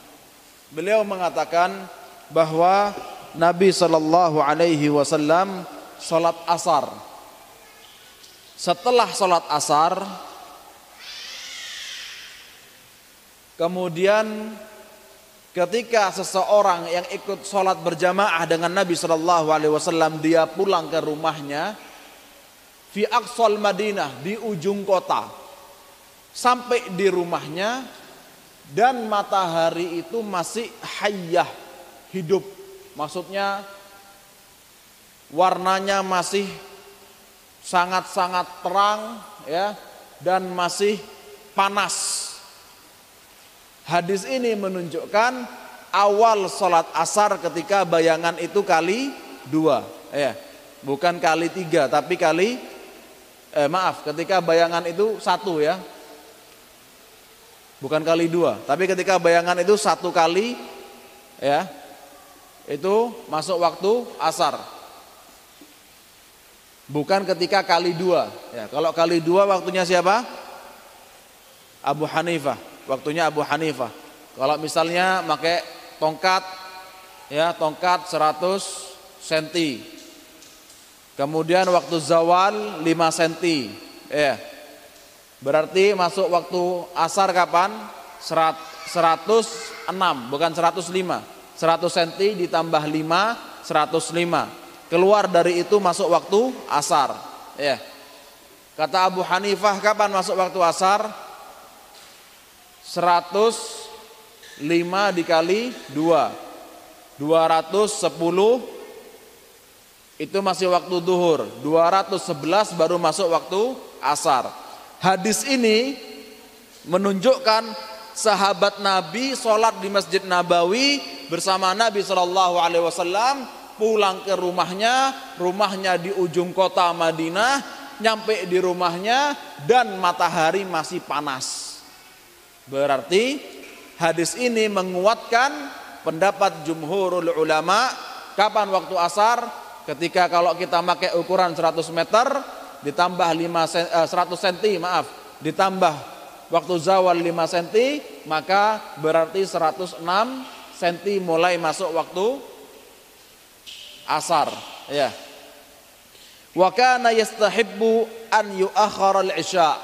Beliau mengatakan bahwa Nabi sallallahu alaihi wasallam salat asar. Setelah salat asar kemudian ketika seseorang yang ikut salat berjamaah dengan Nabi sallallahu alaihi wasallam dia pulang ke rumahnya fi aqsal Madinah di ujung kota. Sampai di rumahnya dan matahari itu masih hayyah hidup. Maksudnya warnanya masih sangat-sangat terang ya dan masih panas hadis ini menunjukkan awal sholat asar ketika bayangan itu kali dua ya bukan kali tiga tapi kali eh, maaf ketika bayangan itu satu ya bukan kali dua. Tapi ketika bayangan itu satu kali, ya, itu masuk waktu asar. Bukan ketika kali dua. Ya, kalau kali dua waktunya siapa? Abu Hanifah. Waktunya Abu Hanifah. Kalau misalnya pakai tongkat, ya tongkat 100 cm. Kemudian waktu zawal 5 cm. Ya, Berarti masuk waktu asar kapan? 106 bukan 105. 100 cm ditambah 5 105. Keluar dari itu masuk waktu asar. Ya. Kata Abu Hanifah kapan masuk waktu asar? 105 dikali 2. 210 itu masih waktu duhur. 211 baru masuk waktu asar. Hadis ini menunjukkan sahabat Nabi sholat di Masjid Nabawi bersama Nabi Shallallahu Alaihi Wasallam pulang ke rumahnya, rumahnya di ujung kota Madinah, nyampe di rumahnya dan matahari masih panas. Berarti hadis ini menguatkan pendapat jumhurul ulama kapan waktu asar. Ketika kalau kita pakai ukuran 100 meter ditambah 5 100 cm maaf. Ditambah waktu zawal 5 cm maka berarti 106 cm mulai masuk waktu asar. Ya. Wa kana yastahibbu an yuakhkhara al-isya.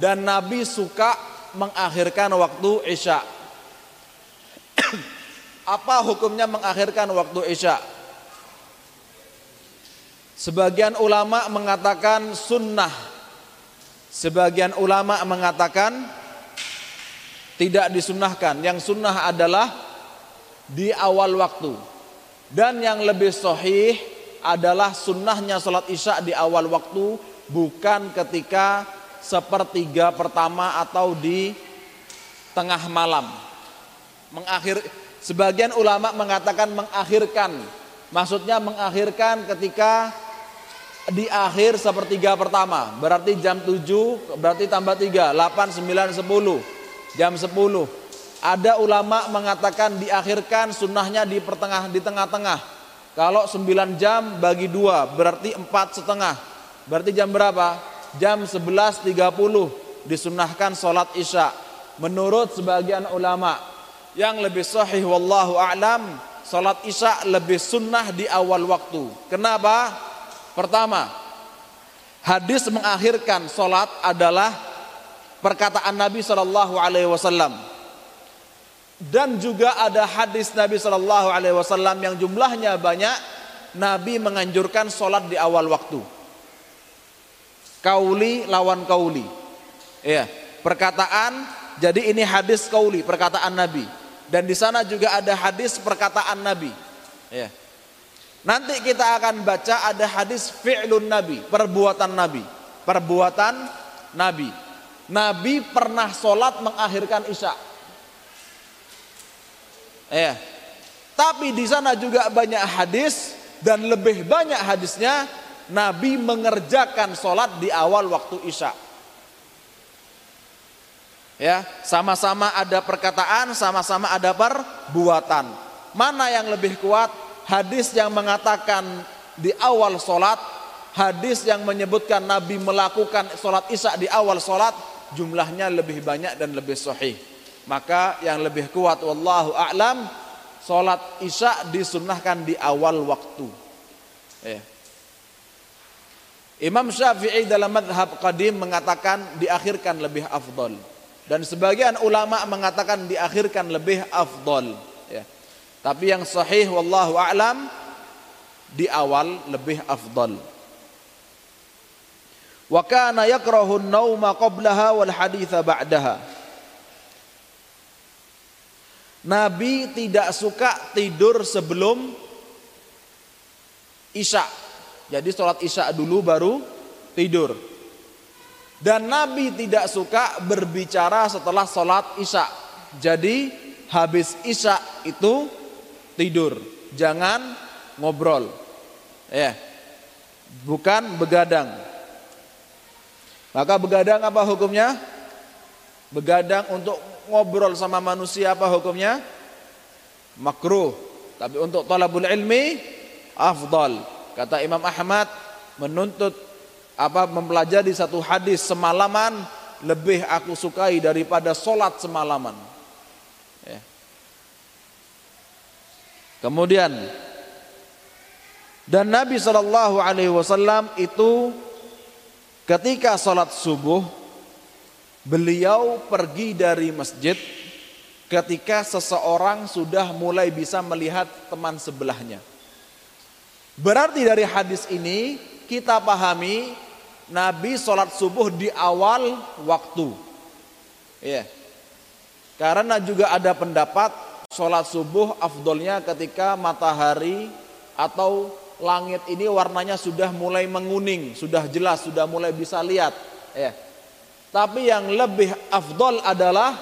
Dan nabi suka mengakhirkan waktu isya apa hukumnya mengakhirkan waktu isya Sebagian ulama mengatakan sunnah. Sebagian ulama mengatakan tidak disunnahkan. Yang sunnah adalah di awal waktu. Dan yang lebih sahih adalah sunnahnya sholat isya di awal waktu bukan ketika sepertiga pertama atau di tengah malam. Mengakhir sebagian ulama mengatakan mengakhirkan. Maksudnya mengakhirkan ketika di akhir sepertiga pertama. Berarti jam 7 berarti tambah 3 8 9 10 jam 10 ada ulama mengatakan diakhirkan sunnahnya di pertengah di tengah-tengah. Kalau 9 jam bagi dua berarti empat setengah. Berarti jam berapa jam 11.30 disunahkan sholat isya menurut sebagian ulama yang lebih sahih wallahu a'lam sholat isya lebih sunnah di awal waktu kenapa Pertama, hadis mengakhirkan solat adalah perkataan Nabi Shallallahu Alaihi Wasallam. Dan juga ada hadis Nabi Shallallahu Alaihi Wasallam yang jumlahnya banyak. Nabi menganjurkan solat di awal waktu. Kauli lawan kauli. Ya, perkataan. Jadi ini hadis kauli, perkataan Nabi. Dan di sana juga ada hadis perkataan Nabi. Ya. Nanti kita akan baca ada hadis fi'lun Nabi, perbuatan Nabi. Perbuatan Nabi. Nabi pernah sholat mengakhirkan isya. Ya. Tapi di sana juga banyak hadis dan lebih banyak hadisnya Nabi mengerjakan sholat di awal waktu isya. Ya, sama-sama ada perkataan, sama-sama ada perbuatan. Mana yang lebih kuat? Hadis yang mengatakan di awal sholat, hadis yang menyebutkan Nabi melakukan sholat isya di awal sholat, jumlahnya lebih banyak dan lebih sahih. Maka yang lebih kuat, wallahu a'lam, sholat isya disunnahkan di awal waktu. Ya. Imam Syafi'i dalam madhab qadim mengatakan diakhirkan lebih afdol. Dan sebagian ulama mengatakan diakhirkan lebih afdol. Ya. Tapi yang sahih wallahu a'lam di awal lebih afdol. Wa kana yakrahu an-nauma qablaha wal haditha ba'daha. Nabi tidak suka tidur sebelum Isya. Jadi sholat Isya dulu baru tidur. Dan Nabi tidak suka berbicara setelah sholat isya. Jadi habis isya itu tidur. Jangan ngobrol. Ya. Bukan begadang. Maka begadang apa hukumnya? Begadang untuk ngobrol sama manusia apa hukumnya? Makruh. Tapi untuk talabul ilmi afdal. Kata Imam Ahmad menuntut apa mempelajari satu hadis semalaman lebih aku sukai daripada solat semalaman. Ya. Kemudian dan Nabi Shallallahu Alaihi Wasallam itu ketika solat subuh beliau pergi dari masjid ketika seseorang sudah mulai bisa melihat teman sebelahnya. Berarti dari hadis ini kita pahami Nabi sholat subuh di awal waktu. Ya. Karena juga ada pendapat sholat subuh afdolnya ketika matahari atau langit ini warnanya sudah mulai menguning, sudah jelas, sudah mulai bisa lihat. Ya. Tapi yang lebih afdol adalah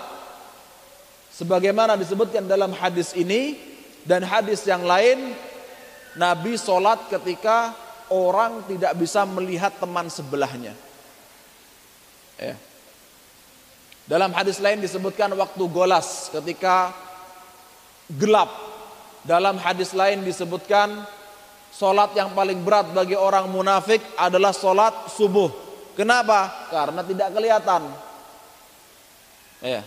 sebagaimana disebutkan dalam hadis ini dan hadis yang lain Nabi sholat ketika orang tidak bisa melihat teman sebelahnya. Ya. Dalam hadis lain disebutkan waktu golas ketika gelap. Dalam hadis lain disebutkan solat yang paling berat bagi orang munafik adalah solat subuh. Kenapa? Karena tidak kelihatan. Ya.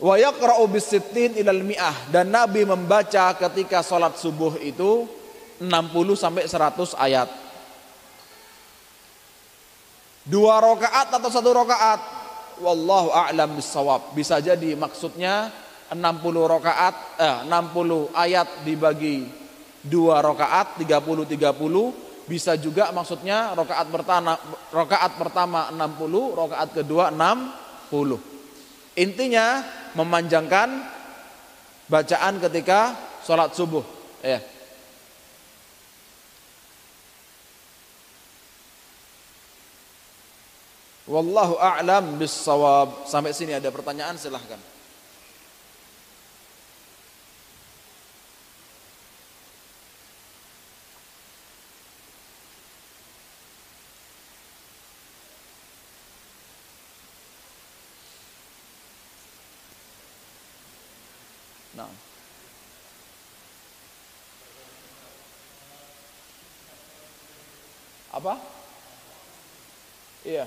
Wa yaqra'u bisittin ilal mi'ah dan Nabi membaca ketika solat subuh itu 60 sampai 100 ayat. Dua rakaat atau satu rakaat? Wallahu a'lam bisawab. Bisa jadi maksudnya 60 rakaat eh 60 ayat dibagi dua rakaat 30 30 bisa juga maksudnya rakaat pertama rakaat pertama 60 rakaat kedua 60 intinya memanjangkan bacaan ketika sholat subuh ya Wallahu a'lam bissawab. Sampai sini ada pertanyaan silahkan. Nah. Apa? Iya.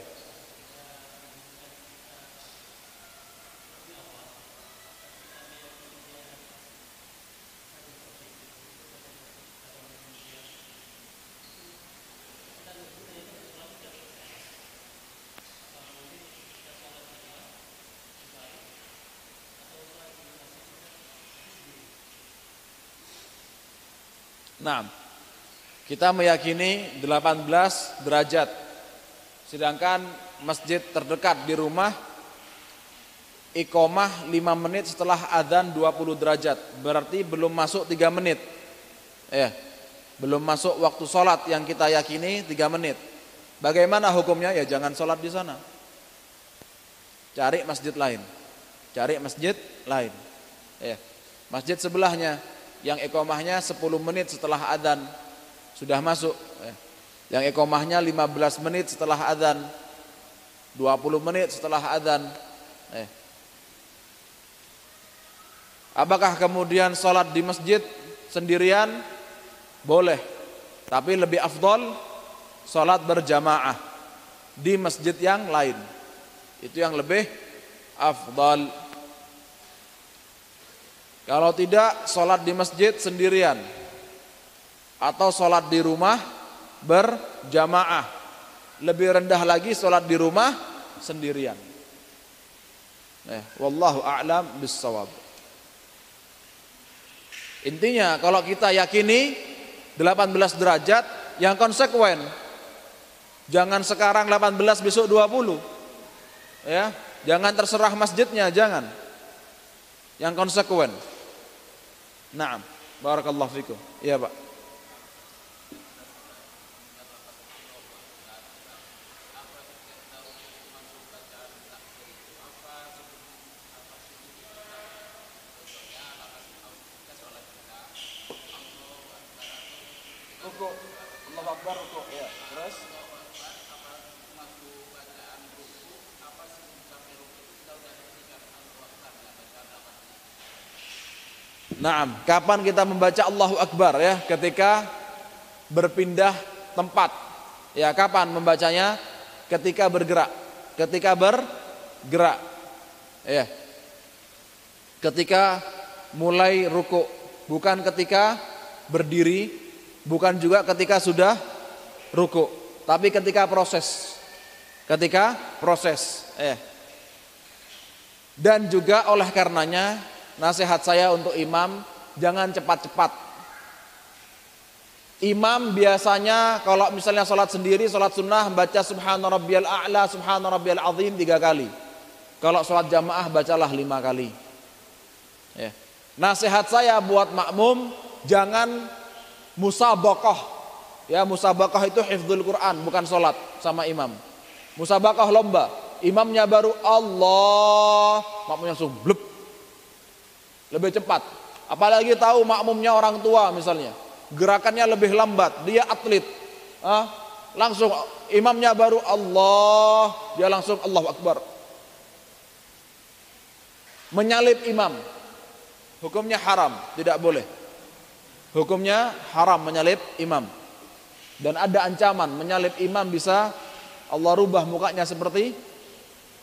Nah, kita meyakini 18 derajat. Sedangkan masjid terdekat di rumah ikomah 5 menit setelah adzan 20 derajat. Berarti belum masuk 3 menit. Ya. Belum masuk waktu sholat yang kita yakini 3 menit. Bagaimana hukumnya? Ya jangan sholat di sana. Cari masjid lain. Cari masjid lain. Ya. Masjid sebelahnya yang ikomahnya 10 menit setelah adzan sudah masuk. Ya. Yang ikomahnya 15 menit setelah adzan, 20 menit setelah adzan. Eh. Apakah kemudian sholat di masjid sendirian? Boleh. Tapi lebih afdol sholat berjamaah di masjid yang lain. Itu yang lebih afdal. Kalau tidak sholat di masjid sendirian atau sholat di rumah berjamaah. Lebih rendah lagi sholat di rumah sendirian. Eh, wallahu a'lam bissawab. Intinya kalau kita yakini 18 derajat yang konsekuen. Jangan sekarang 18 besok 20. Ya, jangan terserah masjidnya, jangan. Yang konsekuen. Naam, barakallahu fikum. Iya, Pak. Naam, kapan kita membaca Allahu Akbar ya? Ketika berpindah tempat. Ya, kapan membacanya? Ketika bergerak. Ketika bergerak. Ya. Ketika mulai ruku, bukan ketika berdiri, bukan juga ketika sudah ruku, tapi ketika proses. Ketika proses, ya. Dan juga oleh karenanya nasihat saya untuk imam jangan cepat-cepat. Imam biasanya kalau misalnya sholat sendiri, sholat sunnah baca subhana rabbiyal a'la, subhana rabbiyal azim tiga kali. Kalau sholat jamaah bacalah lima kali. Ya. Nasihat saya buat makmum jangan musabakoh. Ya musabakoh itu hifdzul Quran bukan sholat sama imam. Musabakoh lomba. Imamnya baru Allah, makmumnya langsung lebih cepat. Apalagi tahu makmumnya orang tua misalnya, gerakannya lebih lambat, dia atlet. Ah, langsung imamnya baru Allah, dia langsung Allah Akbar. Menyalip imam. Hukumnya haram, tidak boleh. Hukumnya haram menyalip imam. Dan ada ancaman menyalip imam bisa Allah rubah mukanya seperti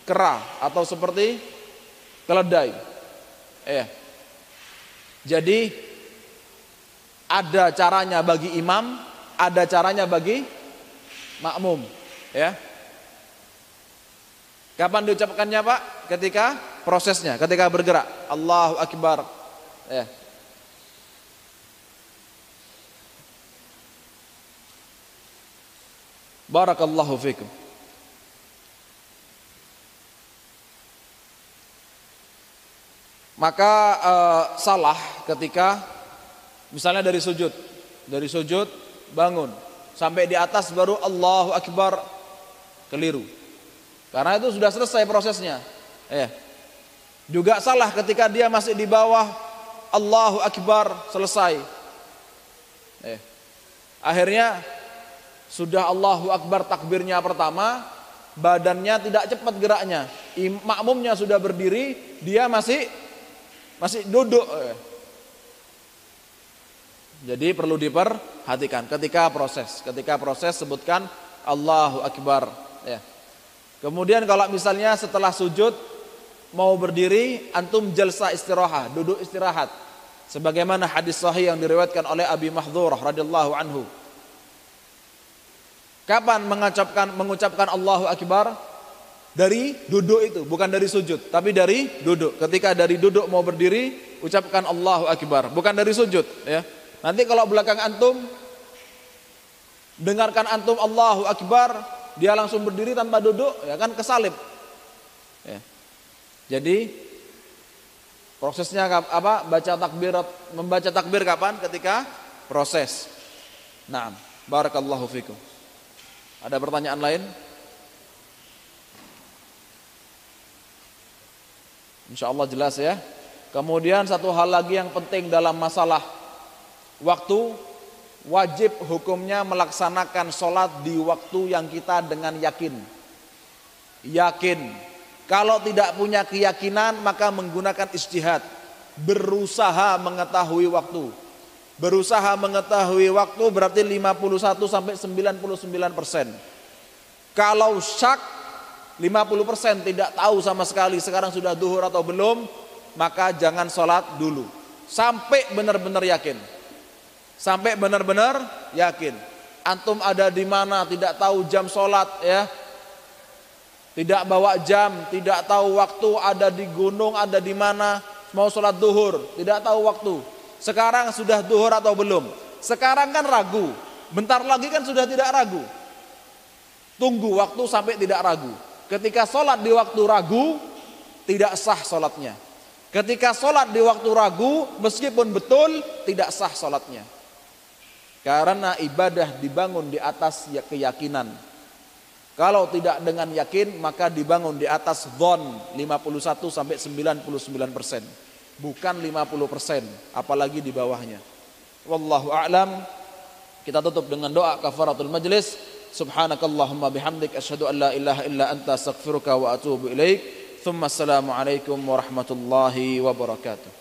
kera atau seperti keledai. Eh, jadi ada caranya bagi imam, ada caranya bagi makmum, ya. Kapan diucapkannya Pak? Ketika prosesnya, ketika bergerak. Allahu Akbar. Ya. Barakallahu fikum. Maka uh, salah ketika misalnya dari sujud, dari sujud bangun sampai di atas baru Allahu Akbar keliru. Karena itu sudah selesai prosesnya. Eh. Juga salah ketika dia masih di bawah Allahu Akbar selesai. Eh. Akhirnya sudah Allahu Akbar takbirnya pertama, badannya tidak cepat geraknya. Makmumnya sudah berdiri, dia masih masih duduk. Jadi perlu diperhatikan ketika proses. Ketika proses sebutkan Allahu Akbar. Ya. Kemudian kalau misalnya setelah sujud mau berdiri, antum jalsa istirahat, duduk istirahat. Sebagaimana hadis sahih yang diriwayatkan oleh Abi Mahdhurah radhiyallahu anhu. Kapan mengucapkan mengucapkan Allahu Akbar? Dari duduk itu, bukan dari sujud, tapi dari duduk. Ketika dari duduk mau berdiri, ucapkan Allahu Akbar, bukan dari sujud, ya. Nanti kalau belakang antum dengarkan antum Allahu Akbar, dia langsung berdiri tanpa duduk, ya kan kesalip. Ya. Jadi prosesnya apa? Baca takbir membaca takbir kapan? Ketika proses. Nah, barakallahu fikum. Ada pertanyaan lain? Insya Allah jelas ya. Kemudian satu hal lagi yang penting dalam masalah waktu wajib hukumnya melaksanakan sholat di waktu yang kita dengan yakin. Yakin. Kalau tidak punya keyakinan maka menggunakan istihad. Berusaha mengetahui waktu. Berusaha mengetahui waktu berarti 51 sampai 99 persen. Kalau syak 50% tidak tahu sama sekali sekarang sudah duhur atau belum, maka jangan sholat dulu. Sampai benar-benar yakin. Sampai benar-benar yakin. Antum ada di mana tidak tahu jam sholat ya. Tidak bawa jam, tidak tahu waktu ada di gunung, ada di mana. Mau sholat duhur, tidak tahu waktu. Sekarang sudah duhur atau belum. Sekarang kan ragu. Bentar lagi kan sudah tidak ragu. Tunggu waktu sampai tidak ragu. Ketika sholat di waktu ragu, tidak sah sholatnya. Ketika sholat di waktu ragu, meskipun betul, tidak sah sholatnya. Karena ibadah dibangun di atas ya, keyakinan. Kalau tidak dengan yakin, maka dibangun di atas dhon 51 sampai 99 persen. Bukan 50 persen, apalagi di bawahnya. Wallahu a'lam. Kita tutup dengan doa kafaratul majlis. سبحانك اللهم بحمدك أشهد أن لا إله إلا أنت أستغفرك وأتوب إليك. ثم السلام عليكم ورحمة الله وبركاته.